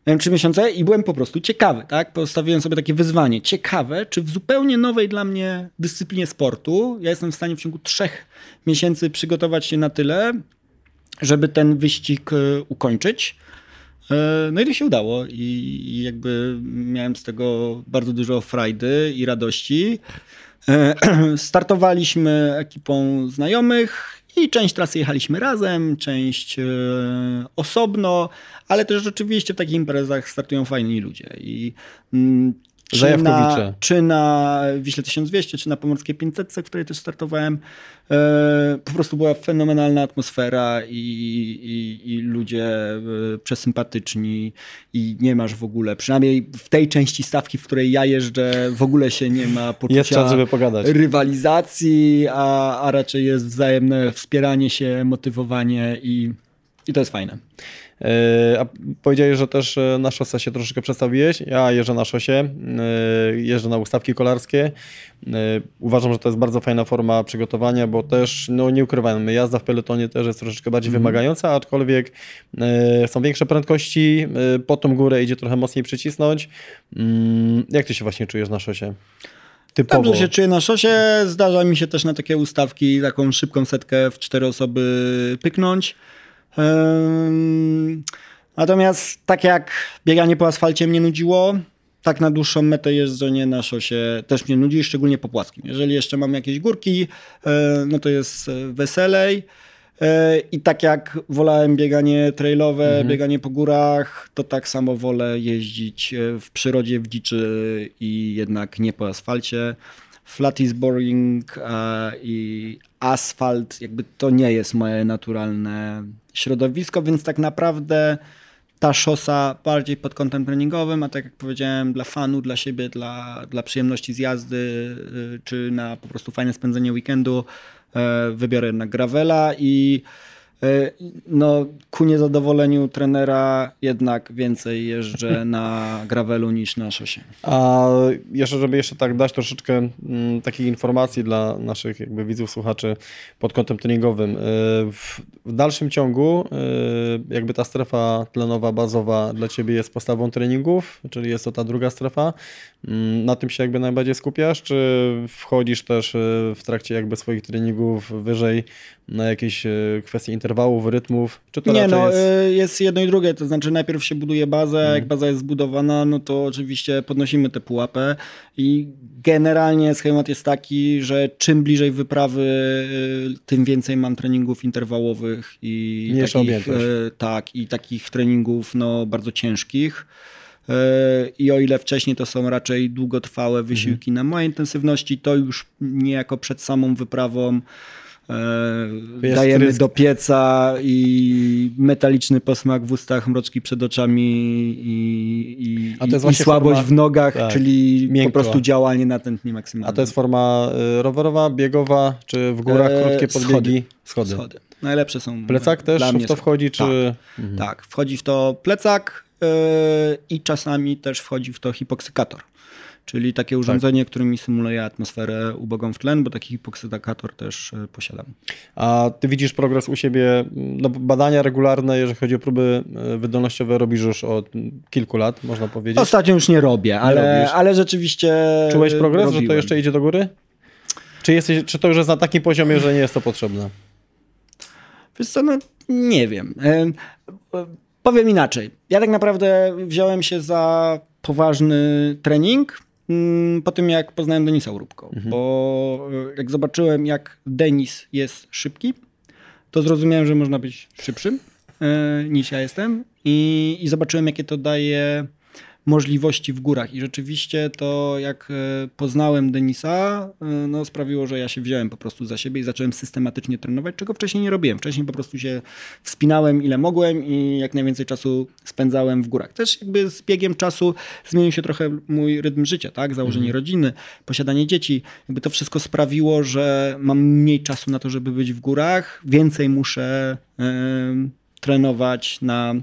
Speaker 2: miałem trzy miesiące i byłem po prostu ciekawy, tak? Postawiłem sobie takie wyzwanie. Ciekawe, czy w zupełnie nowej dla mnie dyscyplinie sportu ja jestem w stanie w ciągu trzech miesięcy przygotować się na tyle, żeby ten wyścig e, ukończyć. E, no i to się udało i jakby miałem z tego bardzo dużo frajdy i radości. E, <clears throat> startowaliśmy ekipą znajomych i część trasy jechaliśmy razem, część osobno, ale też rzeczywiście w takich imprezach startują fajni ludzie. I
Speaker 1: mm, czy na,
Speaker 2: czy na Wiśle 1200, czy na Pomorskiej 500, w której też startowałem. E, po prostu była fenomenalna atmosfera i, i, i, ludzie e, przesympatyczni i nie masz w ogóle, przynajmniej w tej części stawki, w której ja jeżdżę, w ogóle się nie ma poczucia
Speaker 1: czas,
Speaker 2: rywalizacji, a, a raczej jest wzajemne wspieranie się, motywowanie i, i to jest fajne.
Speaker 1: E, a powiedziałeś, że też e, na szosę się troszeczkę przedstawiłeś. Ja jeżdżę na szosie, e, jeżdżę na ustawki kolarskie. Uważam, że to jest bardzo fajna forma przygotowania, bo też, no nie ukrywajmy, jazda w peletonie też jest troszeczkę bardziej mm. wymagająca, aczkolwiek są większe prędkości, po tą górę idzie trochę mocniej przycisnąć. Mm, jak ty się właśnie czujesz na szosie?
Speaker 2: Typowo. Dobrze się czuję na szosie. Zdarza mi się też na takie ustawki taką szybką setkę w cztery osoby pyknąć. Natomiast tak jak bieganie po asfalcie mnie nudziło, tak na dłuższą metę jeżdżenie na szosie też mnie nudzi, szczególnie po płaskim. Jeżeli jeszcze mam jakieś górki, e, no to jest e, weselej. E, I tak jak wolałem bieganie trailowe, mhm. bieganie po górach, to tak samo wolę jeździć w przyrodzie, w dziczy i jednak nie po asfalcie. Flat is boring i asfalt, jakby to nie jest moje naturalne środowisko, więc tak naprawdę ta szosa bardziej pod kątem treningowym, a tak jak powiedziałem, dla fanu, dla siebie, dla, dla przyjemności z jazdy, y, czy na po prostu fajne spędzenie weekendu, y, wybiorę jednak gravela i E, no, ku niezadowoleniu trenera jednak więcej jeżdżę <laughs> na gravelu niż na szosie.
Speaker 1: A jeszcze, żeby jeszcze tak dać troszeczkę m, mm, takich informacji dla naszych jakby widzów, słuchaczy pod kątem treningowym. E, w, w, dalszym ciągu e, jakby ta strefa tlenowa, bazowa dla Ciebie jest postawą treningów, czyli jest to ta druga strefa. Mm, na tym się jakby najbardziej skupiasz, czy wchodzisz też w trakcie jakby swoich treningów wyżej na jakieś kwestie interwałów, rytmów? Czy to
Speaker 2: Nie, no
Speaker 1: jest...
Speaker 2: Y, jest... jedno i drugie, to znaczy najpierw się buduje bazę, hmm. jak baza jest zbudowana, no to oczywiście podnosimy tę pułapę i generalnie schemat jest taki, że czym bliżej wyprawy, y, tym więcej mam treningów interwałowych i takich, y, tak, i takich treningów no, bardzo ciężkich. I o ile wcześniej to są raczej długotrwałe wysiłki mhm. na małej intensywności, to już niejako przed samą wyprawą E, dajemy do pieca i metaliczny posmak w ustach, mroczki przed oczami i, i, i słabość forma, w nogach, tak, czyli miękko. po prostu działanie natętnie maksymalne.
Speaker 1: A to jest forma y, rowerowa, biegowa, czy w górach e, krótkie podbiegi?
Speaker 2: Schody. Schody. Najlepsze są.
Speaker 1: Plecak też w to wchodzi? Czy...
Speaker 2: Tak, mhm. tak, wchodzi w to plecak yy, i czasami też wchodzi w to hipoksykator czyli takie tak. urządzenie, tak. które mi symuluje atmosferę ubogą w tlen, bo taki hipoksytakator też e, posiadam.
Speaker 1: A ty widzisz progres u siebie, no badania regularne, jeżeli chodzi o próby e, wydolnościowe robisz już od kilku lat, można powiedzieć?
Speaker 2: Ostatnio już nie robię, ale, ale rzeczywiście
Speaker 1: Czułeś progres, robiłem. że to jeszcze idzie do góry? Czy, jesteś, czy to już jest na takim poziomie, że nie jest to potrzebne?
Speaker 2: Wiesz co, no nie wiem. E, powiem inaczej. Ja tak naprawdę wziąłem się za poważny trening po tym, jak poznałem Denisa Urubko. Mhm. Bo e, jak zobaczyłem, jak Denis jest szybki, to zrozumiałem, że można być szybszym e, niż ja jestem. I, I zobaczyłem, jakie to daje możliwości w górach. I rzeczywiście to, jak e, poznałem Denisa, e, no, sprawiło, że ja się wziąłem po prostu za siebie i zacząłem systematycznie trenować, czego wcześniej nie robiłem. Wcześniej po prostu się wspinałem ile mogłem i jak najwięcej czasu spędzałem w górach. Też jakby z biegiem czasu zmienił się trochę mój rytm życia, tak? Założenie mhm. rodziny, posiadanie dzieci. Jakby to wszystko sprawiło, że mam mniej czasu na to, żeby być w górach. Więcej muszę trenować na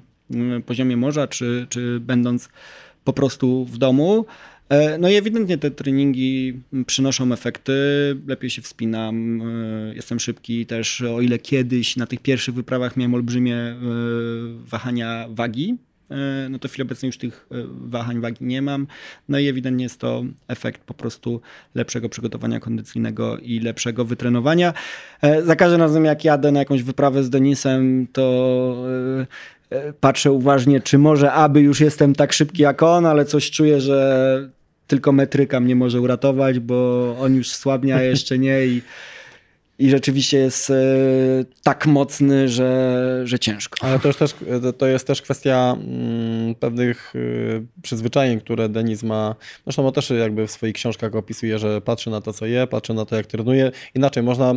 Speaker 2: poziomie morza, czy, czy będąc po prostu w domu. E, no i ewidentnie te treningi przynoszą efekty, lepiej się wspinam, e, jestem szybki też, o ile kiedyś na tych pierwszych wyprawach miałem olbrzymie e, wahania wagi, no to w chwili obecnej już tych wahań wagi nie mam. No i ewidentnie jest to efekt po prostu lepszego przygotowania kondycyjnego i lepszego wytrenowania. Za każdym razem jak jadę na jakąś wyprawę z Denisem, to patrzę uważnie, czy może aby już jestem tak szybki jak on, ale coś czuję, że tylko metryka mnie może uratować, bo on już słabnia, jeszcze nie i i rzeczywiście jest e, tak mocny, że, że ciężko.
Speaker 1: Ale to też, to jest też kwestia mm, pewnych y, przyzwyczajeń, które Denis ma. Zresztą on też jakby w swoich książkach opisuje, że patrzy na to, co je, patrzy na to, jak trenuje. Inaczej można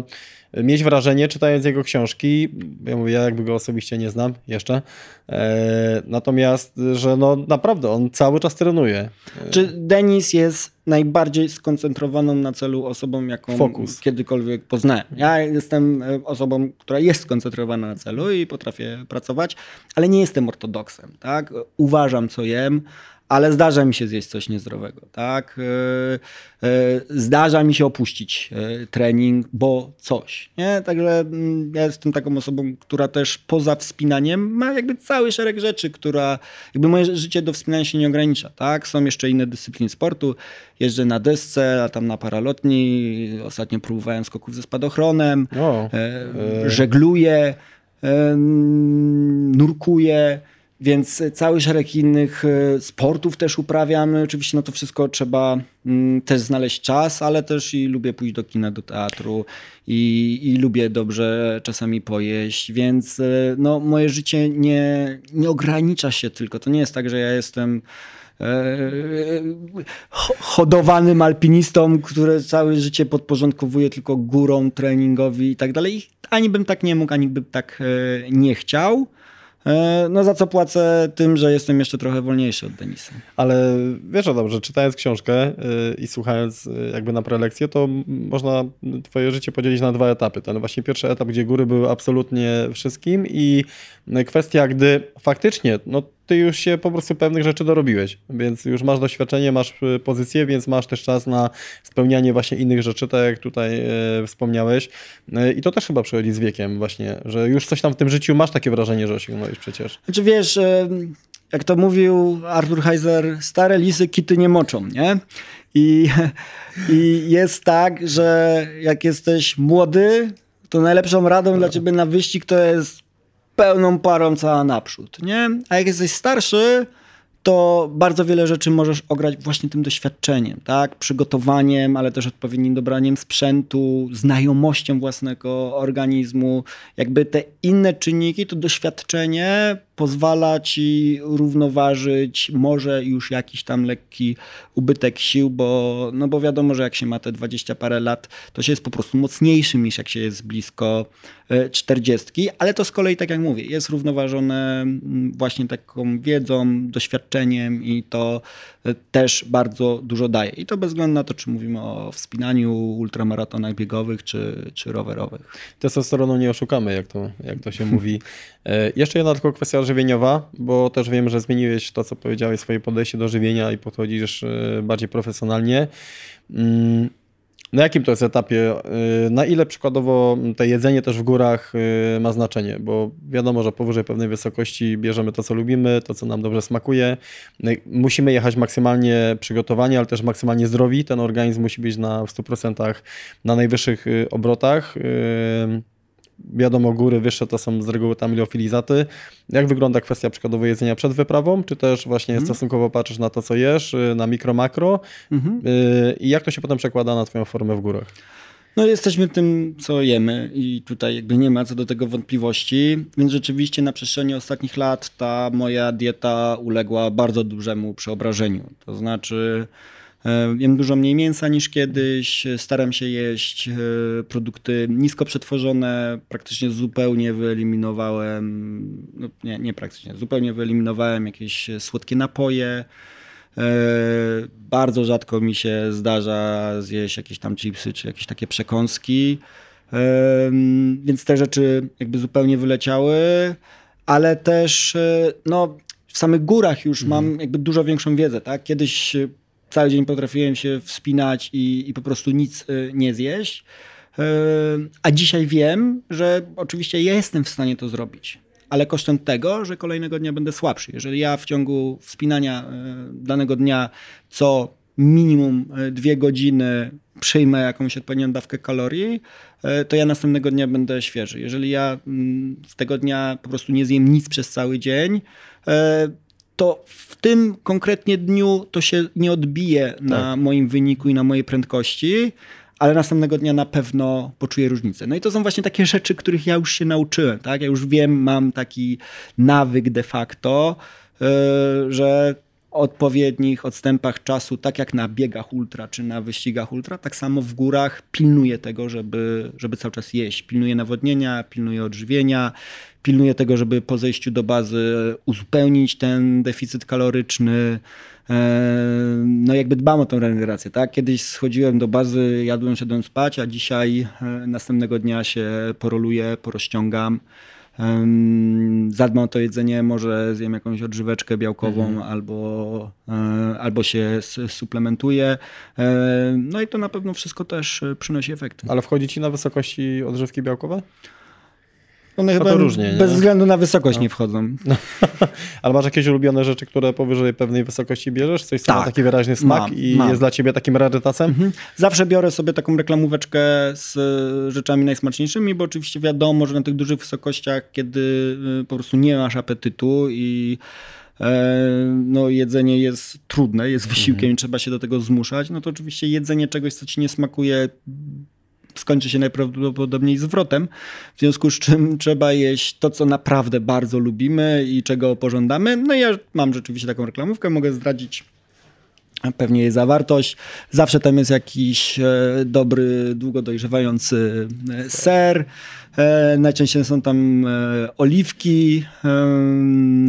Speaker 1: mieć wrażenie, czytając jego książki, ja mówię, ja jakby go osobiście nie znam jeszcze, e, natomiast, że no naprawdę on cały czas trenuje.
Speaker 2: Czy Denis jest najbardziej skoncentrowaną na celu osobą, jaką Fokus. kiedykolwiek poznałem. Ja jestem e, osobą, która jest skoncentrowana na celu i potrafię pracować, ale nie jestem ortodoksem. Tak? Uważam, co jem, ale zdarza mi się zjeść coś niezdrowego, tak? E, e, zdarza mi się opuścić e, trening, bo coś, nie? Także mm, ja jestem taką osobą, która też poza wspinaniem ma jakby cały szereg rzeczy, która jakby moje życie do wspinania się nie ogranicza, tak? Są jeszcze inne dyscypliny sportu, jeżdżę na desce, a tam na paralotni, ostatnio próbowałem skoków ze spadochronem, o, żegluję, nurkuję, więc cały szereg innych e, sportów też uprawiamy. Oczywiście no to wszystko trzeba mm, też znaleźć czas, ale też i lubię pójść do kina, do teatru i, i lubię dobrze czasami pojeść, więc e, no, moje życie nie, nie ogranicza się tylko. To nie jest tak, że ja jestem e, hodowanym alpinistą, który całe życie podporządkowuje tylko górą, treningowi i tak dalej. Ani bym tak nie mógł, ani bym tak nie chciał. E, no za co płacę tym, że jestem jeszcze trochę wolniejszy od Denisa.
Speaker 1: Ale wiesz o dobrze, czytając książkę e, i słuchając e, jakby na prelekcję, to można twoje życie podzielić na dwa etapy. Ten właśnie pierwszy etap, gdzie góry były absolutnie wszystkim i kwestia, gdy faktycznie, no ty już się po prostu pewnych rzeczy dorobiłeś, więc już masz doświadczenie, masz y, pozycję, więc masz też czas na spełnianie właśnie innych rzeczy, tak jak tutaj e, wspomniałeś. E, I to też chyba przychodzi z wiekiem właśnie, że już coś tam w tym życiu masz takie wrażenie, że osiągnąłeś przecież.
Speaker 2: Znaczy wiesz, jak to mówił Arthur Heiser, stare lisy kity nie moczą, nie? I, I jest tak, że jak jesteś młody, to najlepszą radą dla ciebie na wyścig to jest pełną parą cała naprzód, nie? A jak jesteś starszy, to bardzo wiele rzeczy możesz ograć właśnie tym doświadczeniem, tak? Przygotowaniem, ale też odpowiednim dobraniem sprzętu, znajomością własnego organizmu. Jakby te inne czynniki, to doświadczenie pozwala ci równoważyć może już jakiś tam lekki ubytek sił, bo, no bo wiadomo, że jak się ma te 20 parę lat, to się jest po prostu mocniejszym niż jak się jest blisko 40, e, ale to z kolei, tak jak mówię, jest równoważone mm, właśnie taką wiedzą, doświadczeniem i to też bardzo dużo daje. I to bez względu na to, czy mówimy o wspinaniu, ultramaratonach biegowych, czy, czy rowerowych.
Speaker 1: Testosteronu nie oszukamy, jak to, jak to się <laughs> mówi. E, jeszcze jedna tylko kwestia żywieniowa, bo też wiem, że zmieniłeś to, co powiedziałeś, swoje podejście do żywienia i podchodzisz e, bardziej profesjonalnie. Na jakim to jest etapie? E, na ile przykładowo to jedzenie też w górach ma znaczenie? Bo wiadomo, że powyżej pewnej wysokości bierzemy to, co lubimy, to, co nam dobrze smakuje. Musimy jechać maksymalnie przygotowani, ale też maksymalnie zdrowi. Ten organizm musi być na 100% na najwyższych obrotach wiadomo, góry wyższe to są z reguły tamilofilizaty. Jak wygląda kwestia przykładowo jedzenia przed wyprawą? Czy też właśnie mm. stosunkowo patrzysz na to, co jesz, y, na mikro, makro? Mm -hmm. I jak to się potem przekłada na twoją formę w górach?
Speaker 2: No jesteśmy tym, co jemy i tutaj jakby nie ma co do tego wątpliwości, więc rzeczywiście na przestrzeni ostatnich lat ta moja dieta uległa bardzo dużemu przeobrażeniu. To znaczy jem dużo mniej mięsa niż kiedyś, staram się jeść e, produkty nisko przetworzone, praktycznie zupełnie wyeliminowałem, no nie, nie praktycznie, zupełnie wyeliminowałem jakieś słodkie napoje. E, bardzo rzadko mi się zdarza zjeść jakieś tam chipsy czy jakieś takie przekąski, więc te rzeczy jakby zupełnie wyleciały, ale też no, w samych górach już mhm. mam jakby dużo większą wiedzę. Tak? Kiedyś cały dzień potrafiłem się wspinać i, i po prostu nic y, nie zjeść. Y, a dzisiaj wiem, że oczywiście ja jestem w stanie to zrobić. ale kosztem tego, że kolejnego dnia będę słabszy. Jeżeli ja w ciągu wspinania danego dnia co minimum dwie godziny przyjmę jakąś odpowiednią dawkę kalorii, to ja następnego dnia będę świeży. Jeżeli ja mm, z tego dnia po prostu nie zjem nic przez cały dzień, to w tym konkretnie dniu to się nie odbije tak. na moim wyniku i na mojej prędkości, ale następnego dnia na pewno poczuję różnicę. No i to są właśnie takie rzeczy, których ja już się nauczyłem, tak? Ja już wiem, mam taki nawyk de facto, yy, że odpowiednich odstępach czasu, tak jak na biegach ultra czy na wyścigach ultra, tak samo w górach pilnuję tego, żeby, żeby cały czas jeść. Pilnuję nawodnienia, pilnuję odżywienia, pilnuję tego, żeby po zejściu do bazy uzupełnić ten deficyt kaloryczny. E, no jakby dbam o tą regenerację, tak? Kiedyś schodziłem do bazy, jadłem, szedłem spać, a dzisiaj e, następnego dnia się poroluję, porozciągam zadbam o to jedzenie, może zjem jakąś odżyweczkę białkową mhm. albo, e, albo się suplementuję. No i to na pewno wszystko też przynosi efekty.
Speaker 1: Ale wchodzi ci na wysokości odżywki białkowe?
Speaker 2: One chyba różnie, bez nie? względu na wysokość no. nie wchodzą. No. <laughs>
Speaker 1: Ale masz jakieś ulubione rzeczy, które powyżej pewnej wysokości bierzesz? Coś, co tak. ma taki wyraźny smak mam, i mam. jest dla ciebie takim rarytasem? Mhm.
Speaker 2: Zawsze biorę sobie taką reklamóweczkę z e, rzeczami najsmaczniejszymi, bo oczywiście wiadomo, że na tych dużych wysokościach, kiedy e, po prostu nie masz apetytu i e, no, jedzenie jest trudne, jest wysiłkiem mhm. i trzeba się do tego zmuszać, no to oczywiście jedzenie czegoś, co ci nie smakuje skończy się najprawdopodobniej zwrotem, w związku z czym trzeba jeść to, co naprawdę bardzo lubimy i czego pożądamy. No ja mam rzeczywiście taką reklamówkę, mogę zdradzić pewnie jej zawartość. Zawsze tam jest jakiś e, dobry, długo dojrzewający e, ser. E, najczęściej są tam oliwki.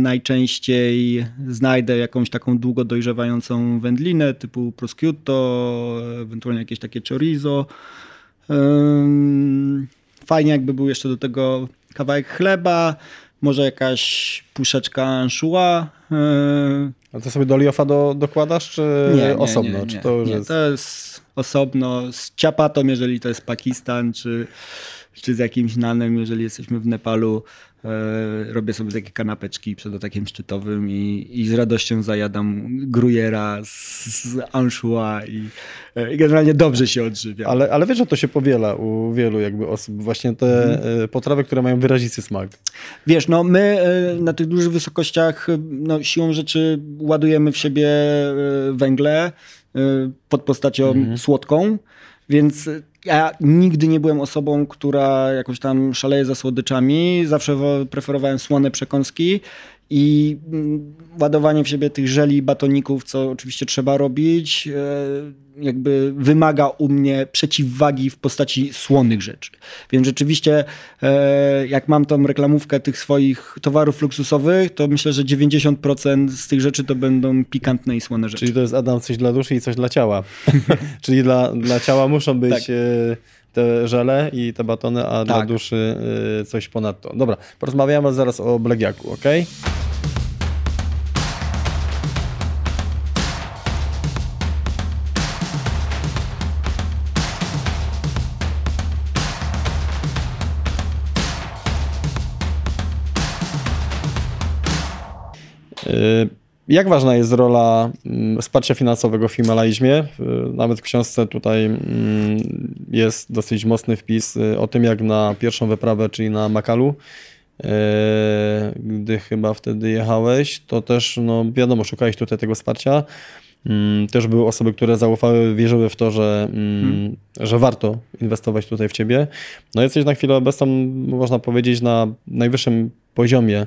Speaker 2: Najczęściej znajdę jakąś taką długo dojrzewającą wędlinę typu prosciutto, ewentualnie jakieś takie chorizo. Fajnie jakby był jeszcze do tego kawałek chleba, może jakaś puszeczka anchois.
Speaker 1: A to sobie do liofa do, dokładasz, czy nie, osobno? Nie, nie,
Speaker 2: czy to, już jest... to jest osobno z ciapatą, jeżeli to jest Pakistan, czy, czy z jakimś nanem, jeżeli jesteśmy w Nepalu. E, robię sobie takie kanapeczki przed atakiem szczytowym i, i z radością zajadam grujera z, z anchois i, e, i, generalnie dobrze się odżywiam.
Speaker 1: Ale, ale wiesz, że to się powiela u wielu jakby osób, właśnie te hmm. potrawy, które mają wyrazisty smak.
Speaker 2: Wiesz, no my na tych dużych wysokościach no, siłą rzeczy ładujemy w siebie węgle pod postacią hmm. słodką, więc ja nigdy nie byłem osobą, która jakoś tam szaleje za słodyczami. Zawsze preferowałem słone przekąski i mm, ładowanie w siebie tych żeli, batoników, co oczywiście trzeba robić, e, jakby wymaga u mnie przeciwwagi w postaci słonych rzeczy. Więc rzeczywiście, e, jak mam tą reklamówkę tych swoich towarów luksusowych, to myślę, że 90% z tych rzeczy to będą pikantne i słone rzeczy.
Speaker 1: Czyli to jest Adam coś dla duszy i coś dla ciała. <laughs> Czyli dla, dla ciała muszą być. Tak e, te żele i te batony, a tak. dla duszy coś ponadto. Dobra, porozmawiamy zaraz o Blegiaku, ok? Y, jak ważna jest rola mm, wsparcia finansowego w Himalajzmie? Y, nawet w książce tutaj mm, jest dosyć mocny wpis y, o tym, jak na pierwszą wyprawę, czyli na Makalu, gdy chyba wtedy jechałeś, to też, no wiadomo, szukałeś tutaj tego wsparcia. Mm, też były osoby, które zaufały, wierzyły w to, że, hmm. że warto inwestować tutaj w ciebie. No jesteś na chwilę obecną, można powiedzieć, na najwyższym poziomie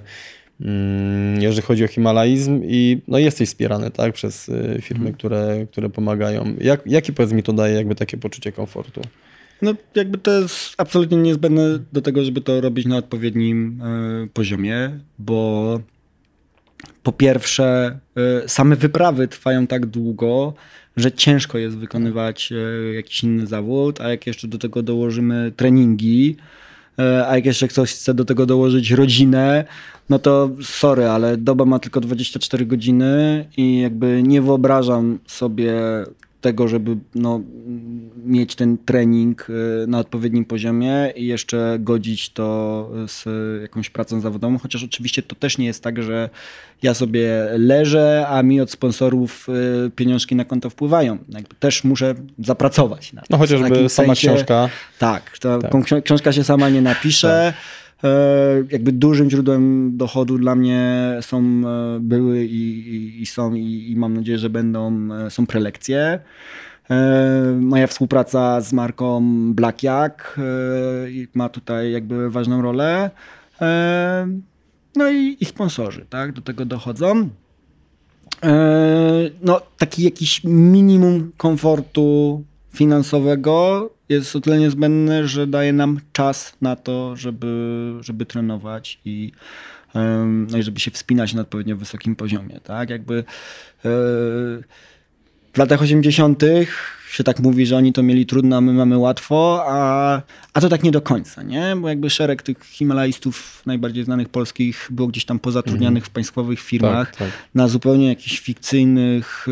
Speaker 1: jeżeli chodzi o himalaizm i no jesteś wspierany tak, przez y, firmy, mhm. które, które pomagają. Jak, jaki powiedz mi to daje jakby takie poczucie komfortu?
Speaker 2: No jakby to jest absolutnie niezbędne do tego, żeby to robić na odpowiednim y, poziomie, bo po pierwsze y, same wyprawy trwają tak długo, że ciężko jest wykonywać jakiś inny zawód, a jak jeszcze do tego dołożymy treningi, a jak jeszcze ktoś chce do tego dołożyć rodzinę, no to sorry, ale doba ma tylko 24 godziny i jakby nie wyobrażam sobie tego, żeby no, mieć ten trening y, na odpowiednim poziomie i jeszcze godzić to z jakąś pracą zawodową, chociaż oczywiście to też nie jest tak, że ja sobie leżę, a mi od sponsorów y, pieniążki na konto wpływają. Jakby też muszę zapracować. Na
Speaker 1: no chociażby sama sensie, książka.
Speaker 2: Tak, ta tak. książka się sama nie napisze. Tak. E, jakby dużym źródłem dochodu dla mnie są, e, były i, i są i, i, mam nadzieję, że będą, e, są prelekcje. Moja współpraca z marką Black Jak ma tutaj jakby ważną rolę. No i, i sponsorzy, tak, do tego dochodzą. No, taki jakiś minimum komfortu finansowego jest o tyle niezbędny, że daje nam czas na to, żeby, żeby trenować i, no i żeby się wspinać na odpowiednio wysokim poziomie. Tak? Jakby e, w latach 80 się tak mówi, że oni to mieli trudno, a my mamy łatwo, a, a to tak nie do końca, nie? Bo jakby szereg tych himalajstów najbardziej znanych polskich było gdzieś tam pozatrudnianych mhm. w państwowych firmach tak, tak. na zupełnie jakichś fikcyjnych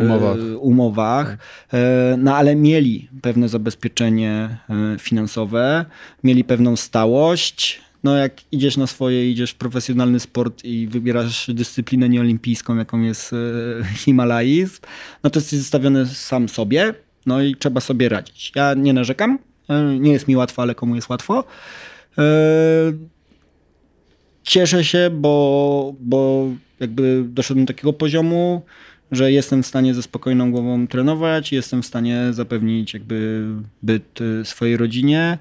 Speaker 2: e, umowach. umowach. Tak. E, no ale mieli pewne zabezpieczenie e, finansowe, mieli pewną stałość, no jak idziesz na swoje, idziesz w profesjonalny sport i wybierasz dyscyplinę nieolimpijską, jaką jest e, Himalajizm, no to jesteś zostawiony sam sobie, no i trzeba sobie radzić. Ja nie narzekam, e, nie jest mi łatwo, ale komu jest łatwo. E, cieszę się, bo, bo jakby doszedłem do takiego poziomu, że jestem w stanie ze spokojną głową trenować, jestem w stanie zapewnić jakby byt swojej rodzinie,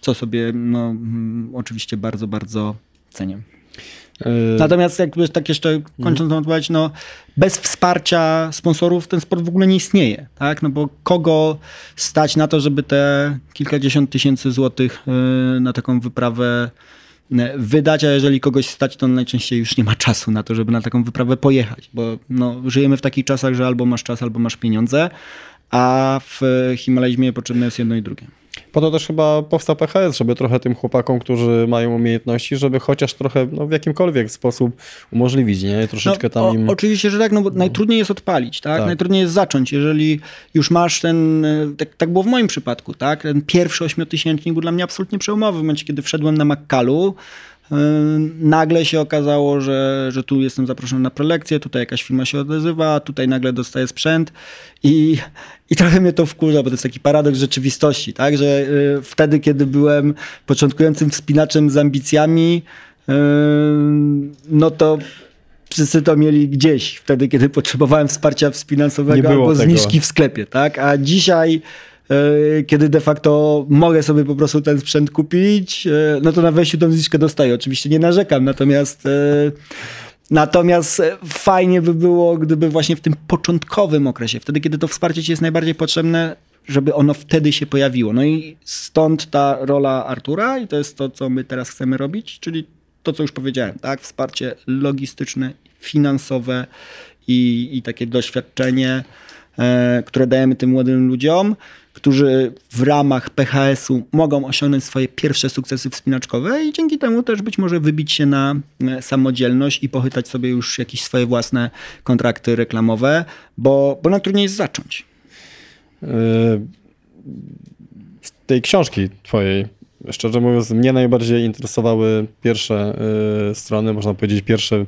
Speaker 2: co sobie no, mm, oczywiście bardzo, bardzo cenię. E, Natomiast jakby tak jeszcze kończąc tą odpowiedź, no bez wsparcia sponsorów ten sport w ogóle nie istnieje, tak? No bo kogo stać na to, żeby te kilkadziesiąt tysięcy złotych e, na taką wyprawę e, wydać, a jeżeli kogoś stać, to najczęściej już nie ma czasu na to, żeby na taką wyprawę pojechać, bo no, żyjemy w takich czasach, że albo masz czas, albo masz pieniądze, a w Himalajzmie potrzebne jest jedno i drugie.
Speaker 1: Po to też chyba powstał PHS, żeby trochę tym chłopakom, którzy mają umiejętności, żeby chociaż trochę no, w jakimkolwiek sposób umożliwić, nie? Troszeczkę
Speaker 2: no,
Speaker 1: tam im...
Speaker 2: O, oczywiście, że tak, no bo najtrudniej jest odpalić, tak? tak? Najtrudniej jest zacząć. Jeżeli już masz ten, tak, tak było w moim przypadku, tak? Ten pierwszy ośmiotysięcznik był dla mnie absolutnie przełomowy w momencie, kiedy wszedłem na Makkalu, Nagle się okazało, że, że tu jestem zaproszony na prelekcję, tutaj jakaś firma się odzywa, tutaj nagle dostaję sprzęt i, i trochę mnie to wkurza, bo to jest taki paradoks rzeczywistości, tak? że y, wtedy, kiedy byłem początkującym wspinaczem z ambicjami, y, no to wszyscy to mieli gdzieś, wtedy, kiedy potrzebowałem wsparcia finansowego albo zniżki w sklepie, tak? A dzisiaj kiedy de facto mogę sobie po prostu ten sprzęt kupić, e, no to na wejściu tą zniżkę dostaję. Oczywiście nie narzekam, natomiast e, Natomiast fajnie by było, gdyby właśnie w tym początkowym okresie, wtedy kiedy to wsparcie ci jest najbardziej potrzebne, żeby ono wtedy się pojawiło. No i stąd ta rola Artura i to jest to, co my teraz chcemy robić, czyli to, co już powiedziałem, tak? Wsparcie logistyczne, finansowe i, i takie doświadczenie, e, które dajemy tym młodym ludziom którzy w ramach PHS-u mogą osiągnąć swoje pierwsze sukcesy wspinaczkowe i dzięki temu też być może wybić się na e, samodzielność i pochytać sobie już jakieś swoje własne kontrakty reklamowe, bo, bo najtrudniej jest zacząć. E,
Speaker 1: z tej książki twojej, szczerze mówiąc, mnie najbardziej interesowały pierwsze e, strony, można powiedzieć pierwsze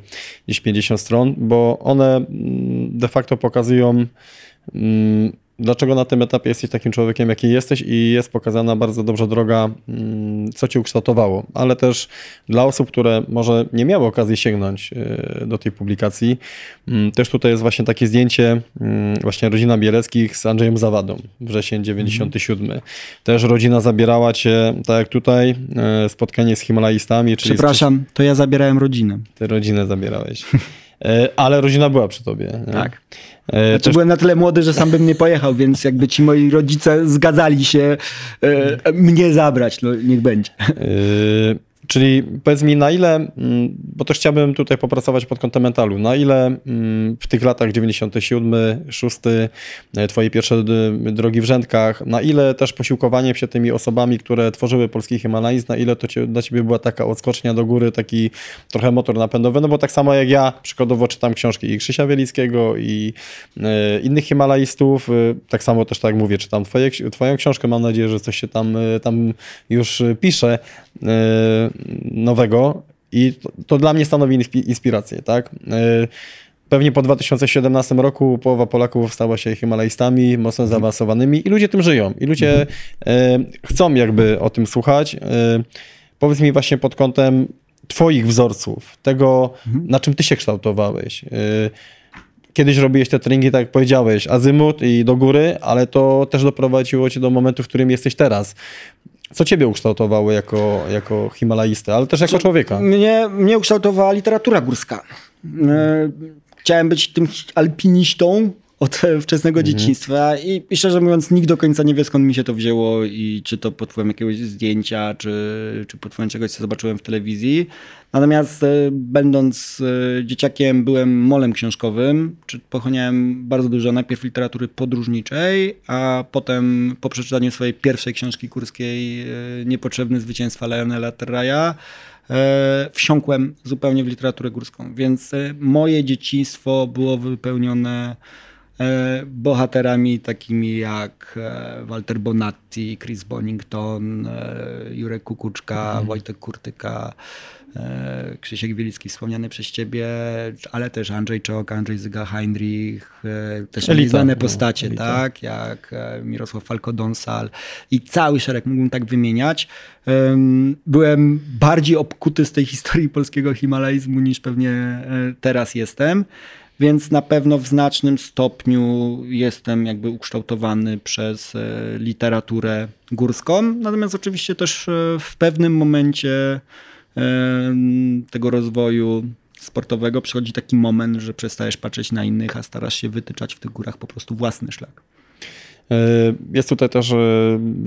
Speaker 1: niż 50 stron, bo one mm, de facto pokazują mm, dlaczego na tym etapie jesteś takim człowiekiem, jaki jesteś i jest pokazana bardzo dobrze droga, mm, co cię ukształtowało, ale też dla osób, które może nie miały okazji sięgnąć e, do tej publikacji, mm, też tutaj jest właśnie takie zdjęcie mm, właśnie rodzina Bieleckich z Andrzejem Zawadą, wrzesień 97. Mhm. Też rodzina zabierała cię, tak jak tutaj, e, spotkanie z Himalajstami.
Speaker 2: Przepraszam, z... to ja zabierałem rodzinę.
Speaker 1: Ty rodzinę zabierałeś. <laughs> E, ale rodzina była przy tobie.
Speaker 2: Nie? Tak. Znaczy też... byłem na tyle młody, że sam bym nie pojechał, więc jakby ci moi rodzice zgadzali się e, mnie zabrać, no niech będzie.
Speaker 1: Czyli powiedz mi, na ile mm, bo też chciałbym tutaj popracować pod kątem mentalu. Na ile mm, w tych latach 97, 6, e, twoje pierwsze drogi w rzędkach, na ile też posiłkowanie się tymi osobami, które tworzyły polski Himalajzm, na ile to dla ciebie była taka odskocznia do góry, taki trochę motor napędowy, no bo tak samo jak ja przykładowo czytam książki i Krzysia Wielickiego i e, innych Himalajstów, e, tak samo też tak mówię, czytam twoje, twoją książkę, mam nadzieję, że coś się tam, tam już pisze nowego i to, to dla mnie stanowi inspirację, tak? Pewnie po 2017 roku połowa Polaków stała się Himalajstami, mocno mhm. zaawansowanymi i ludzie tym żyją. I ludzie mhm. chcą jakby o tym słuchać. Powiedz mi właśnie pod kątem twoich wzorców, tego mhm. na czym ty się kształtowałeś. Kiedyś robiłeś te treningi, tak jak powiedziałeś, azymut i do góry, ale to też doprowadziło cię do momentu, w którym jesteś teraz. Co ciebie ukształtowało jako, jako Himalajistę, ale też jako człowieka?
Speaker 2: Mnie, mnie ukształtowała literatura górska. E, chciałem być tym alpinistą od <laughs> wczesnego mhm. dzieciństwa I, i szczerze mówiąc nikt do końca nie wie skąd mi się to wzięło i czy to pod wpływem jakiegoś zdjęcia, czy, czy pod wpływem czegoś, co zobaczyłem w telewizji. Natomiast e, będąc e, dzieciakiem byłem molem książkowym, czy pochłaniałem bardzo dużo najpierw literatury podróżniczej, a potem po przeczytaniu swojej pierwszej książki kurskiej Niepotrzebne zwycięstwa Leonela Terraja E, wsiąkłem zupełnie w literaturę górską, więc e, moje dzieciństwo było wypełnione e, bohaterami takimi jak Walter Bonatti, Chris Bonington, Jurek Kukuczka, mhm. Wojtek Kurtyka, E, Krzysiek Wielicki wspomniany przez ciebie, ale też Andrzej Czok, Andrzej Zyga Heinrich, e, też Elita, znane no, postacie, tak, jak e, Mirosław Falko-Donsal i cały szereg mógłbym tak wymieniać. Byłem bardziej obkuty z tej historii polskiego himalaizmu niż pewnie teraz jestem. Więc na pewno w znacznym stopniu jestem jakby ukształtowany przez literaturę górską. Natomiast oczywiście też w pewnym momencie tego rozwoju sportowego przychodzi taki moment, że przestajesz patrzeć na innych, a starasz się wytyczać w tych górach po prostu własny szlak.
Speaker 1: E, jest tutaj też,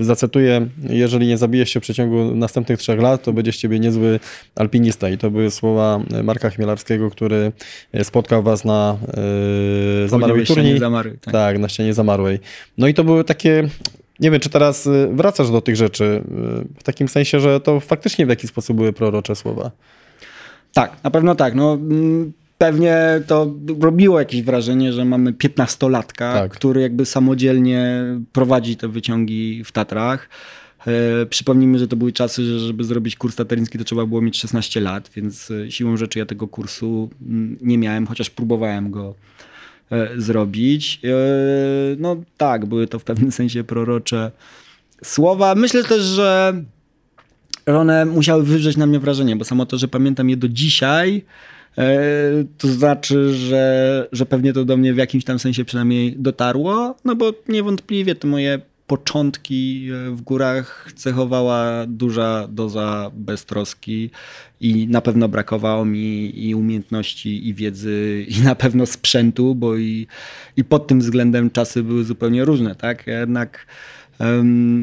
Speaker 1: zacytuję, jeżeli nie zabijesz się w przeciągu następnych trzech lat, to będziesz ciebie niezły alpinista. I to były słowa Marka Chmielarskiego, który spotkał was na e, zamarłej turniej.
Speaker 2: Zamarłej,
Speaker 1: tak. tak, na ścianie zamarłej. No i to były takie nie wiem, czy teraz wracasz do tych rzeczy, w takim sensie, że to faktycznie w jakiś sposób były prorocze słowa.
Speaker 2: Tak, na pewno tak. No, mm, pewnie to robiło jakieś wrażenie, że mamy 15-latka, tak. który jakby samodzielnie prowadzi te wyciągi w Tatrach. E, przypomnijmy, że to były czasy, że żeby zrobić kurs tateryński to trzeba było mieć 16 lat, więc e, siłą rzeczy ja tego kursu mm, nie miałem, chociaż próbowałem go E, zrobić. No tak, były to w pewnym <laughs> sensie prorocze słowa. Myślę też, że one musiały wywrzeć na mnie wrażenie, bo samo to, że pamiętam je do dzisiaj, to znaczy, że, że pewnie to do mnie w jakimś tam sensie przynajmniej dotarło, no bo niewątpliwie te moje początki w górach cechowała duża doza beztroski i na pewno brakowało mi i umiejętności, i wiedzy, <laughs> i na pewno sprzętu, bo i, i pod tym względem czasy były zupełnie różne, tak? Jednak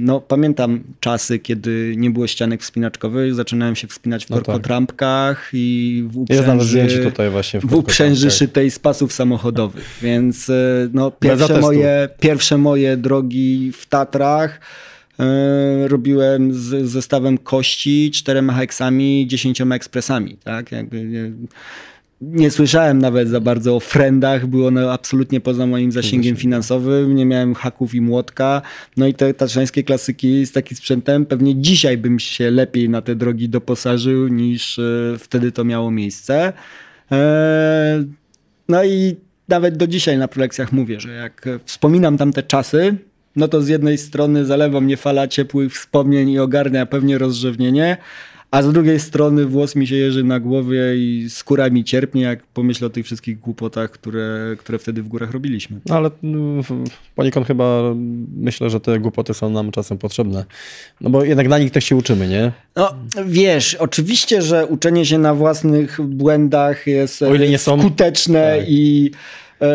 Speaker 2: no, pamiętam czasy, kiedy nie było ścianek wspinaczkowych, zaczynałem się wspinać w no korkotrampkach tak. i w uprzęży,
Speaker 1: ja tutaj właśnie w,
Speaker 2: w uprzęży szytej z pasów samochodowych, więc e, no, pierwsze, moje, pierwsze moje drogi w Tatrach e, robiłem z zestawem kości, czterema heksami, dziesięcioma ekspresami. Tak? Jakby, nie słyszałem nawet za bardzo o frendach, było one absolutnie poza moim zasięgiem finansowym, nie miałem haków i młotka. No i te tatrzańskie klasyki z takim sprzętem, pewnie dzisiaj bym się lepiej na te drogi doposażył niż e, wtedy to miało miejsce. E, no i nawet do dzisiaj na prelekcjach mówię, że jak wspominam tamte czasy, no to z jednej strony zalewa mnie fala ciepłych wspomnień i ogarnia pewnie rozrzewnienie, a z drugiej strony włos mi się jeży na głowie i skóra mi cierpnie, jak pomyślę o tych wszystkich głupotach, które, które wtedy w górach robiliśmy.
Speaker 1: No ale no, poniekąd chyba myślę, że te głupoty są nam czasem potrzebne. No bo jednak na nich też się uczymy, nie?
Speaker 2: No wiesz, oczywiście, że uczenie się na własnych błędach jest skuteczne tak. i, e,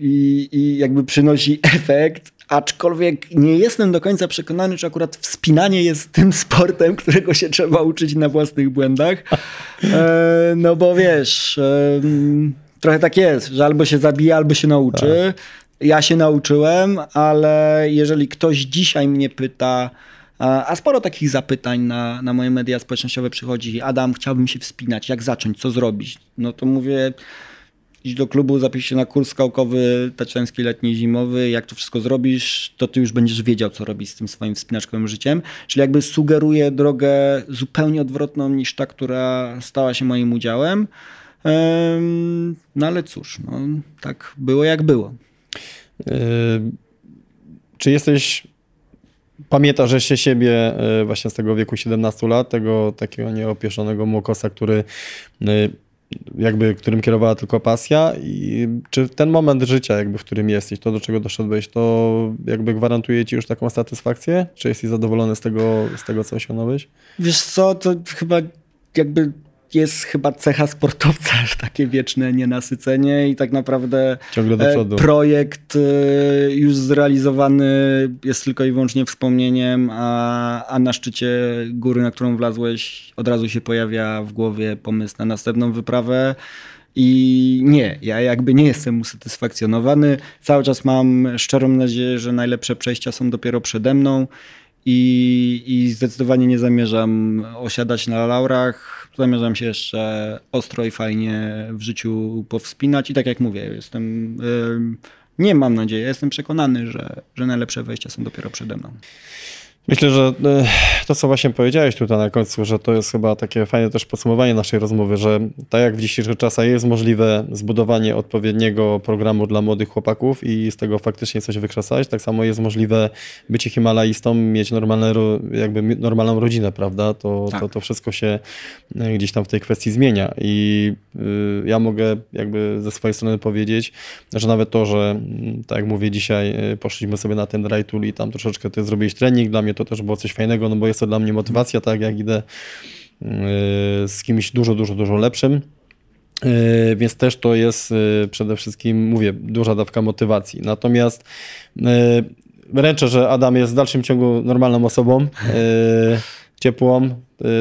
Speaker 2: i, i jakby przynosi <laughs> efekt, Aczkolwiek nie jestem do końca przekonany, czy akurat wspinanie jest tym sportem, <laughs> którego się trzeba uczyć na własnych błędach. E, no bo wiesz, e, trochę tak jest, że albo się zabija, albo się nauczy. Tak. Ja się nauczyłem, ale jeżeli ktoś dzisiaj mnie pyta, a sporo takich zapytań na, na moje media społecznościowe przychodzi. Adam, chciałbym się wspinać, jak zacząć, co zrobić? No to mówię, idź do klubu, zapisz się na kurs skałkowy taczański, letni, zimowy. Jak to wszystko zrobisz, to ty już będziesz wiedział, co robić z tym swoim wspinaczkowym życiem. Czyli jakby sugeruję drogę zupełnie odwrotną niż ta, która stała się moim udziałem. No ale cóż, no, tak było jak było. Yy,
Speaker 1: czy jesteś Pamiętasz jeszcze siebie e, właśnie z tego wieku 17 lat, tego takiego nieopieszonego młokosa, który e, jakby, którym kierowała tylko pasja i czy ten moment życia, jakby, w którym jesteś, to do czego doszedłeś, to jakby gwarantuje ci już taką satysfakcję? Czy jesteś zadowolony z tego, z tego co osiągnąłeś?
Speaker 2: Wiesz co, to chyba jakby jest chyba cecha sportowca, <laughs> takie wieczne nienasycenie i tak naprawdę
Speaker 1: e,
Speaker 2: projekt e, już zrealizowany jest tylko i wyłącznie wspomnieniem, a, a na szczycie góry, na którą wlazłeś, od razu się pojawia w głowie pomysł na następną wyprawę. I nie, ja jakby nie jestem usatysfakcjonowany. Cały czas mam szczerą nadzieję, że najlepsze przejścia są dopiero przede mną i, i zdecydowanie nie zamierzam osiadać na laurach. Zamierzam się jeszcze ostro i fajnie w życiu powspinać i tak jak mówię, jestem, nie mam nadziei, jestem przekonany, że, że najlepsze wejścia są dopiero przede mną.
Speaker 1: Myślę, że e, to, co właśnie powiedziałeś tutaj na końcu, że to jest chyba takie fajne też podsumowanie naszej rozmowy, że tak jak w dzisiejszych czasach jest możliwe zbudowanie odpowiedniego programu dla młodych chłopaków i z tego faktycznie coś wykrzesać, tak samo jest możliwe bycie Himalajistą, mieć normalne, jakby normalną rodzinę, prawda? To, tak. to, to wszystko się e, gdzieś tam w tej kwestii zmienia i y, ja mogę jakby ze swojej strony powiedzieć, że nawet to, że tak jak mówię dzisiaj, poszliśmy sobie na ten dry tool i tam troszeczkę ty zrobiłeś trening dla mnie, to też było coś fajnego, no bo jest to dla mnie motywacja, tak jak idę yy, z kimś dużo, dużo, dużo lepszym. Yy, więc też to jest yy, przede wszystkim, mówię, duża dawka motywacji. Natomiast ręczę, że Adam jest w dalszym ciągu normalną osobą, ciepłą.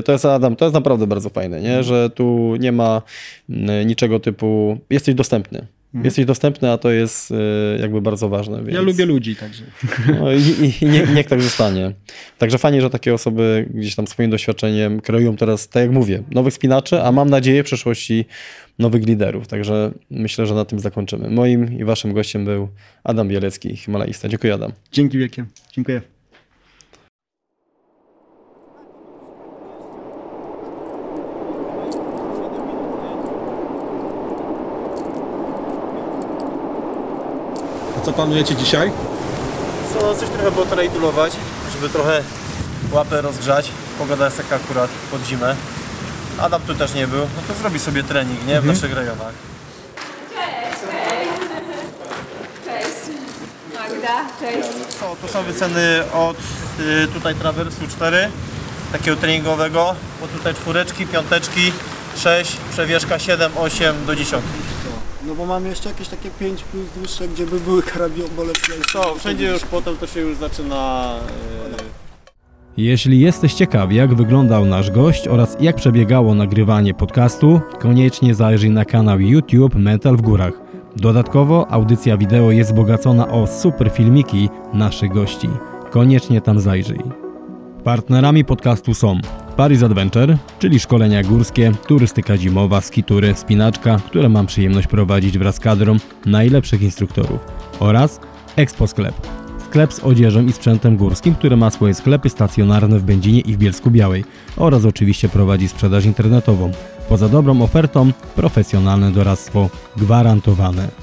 Speaker 1: To jest Adam, to jest naprawdę bardzo fajne, nie? że tu nie ma niczego typu, jesteś dostępny. Mhm. Jesteś dostępny, a to jest e, jakby bardzo ważne. Więc...
Speaker 2: Ja lubię ludzi także. <laughs>
Speaker 1: No i, i nie, niech tak zostanie. Także fajnie, że takie osoby gdzieś tam swoim doświadczeniem kreują teraz, tak jak mówię, nowych spinaczy, a mam nadzieję w przyszłości nowych liderów. Także myślę, że na tym zakończymy. Moim i waszym gościem był Adam Bielecki, Himalajista. Dziękuję Adam.
Speaker 2: Dzięki wielkie. Dziękuję.
Speaker 3: Co planujecie dzisiaj?
Speaker 1: Co, coś trochę potrajdulować, żeby trochę łapę rozgrzać. Pogoda jest taka akurat pod zimę. Adam tu też nie był, no to zrobi sobie trening, nie? W mhm. naszych rejonach.
Speaker 4: Cześć, cześć. Cześć. Magda, cześć.
Speaker 1: Co, tu są wyceny od y, tutaj trawersu 4, takiego treningowego, bo tutaj czwóreczki, piąteczki, 6, przewieszka 7, 8 do 10.
Speaker 2: No bo mamy jeszcze jakieś takie 5 plus dłuższe, gdzie by były karabiobole.
Speaker 1: Co, wszędzie już potem to się już zaczyna... Yy...
Speaker 5: Jeśli jesteś ciekaw, jak wyglądał nasz gość oraz jak przebiegało nagrywanie podcastu, koniecznie zajrzyj na kanał YouTube Metal w Górach. Dodatkowo audycja wideo jest wzbogacona o super filmiki naszych gości. Koniecznie tam zajrzyj. Partnerami podcastu są Paris Adventure, czyli szkolenia górskie, turystyka zimowa, skitury, spinaczka, które mam przyjemność prowadzić wraz z kadrą najlepszych instruktorów oraz Expo Sklep. Sklep z odzieżą i sprzętem górskim, który ma swoje sklepy stacjonarne w Będzinie i w Bielsku Białej oraz oczywiście prowadzi sprzedaż internetową. Poza dobrą ofertą, profesjonalne doradztwo gwarantowane.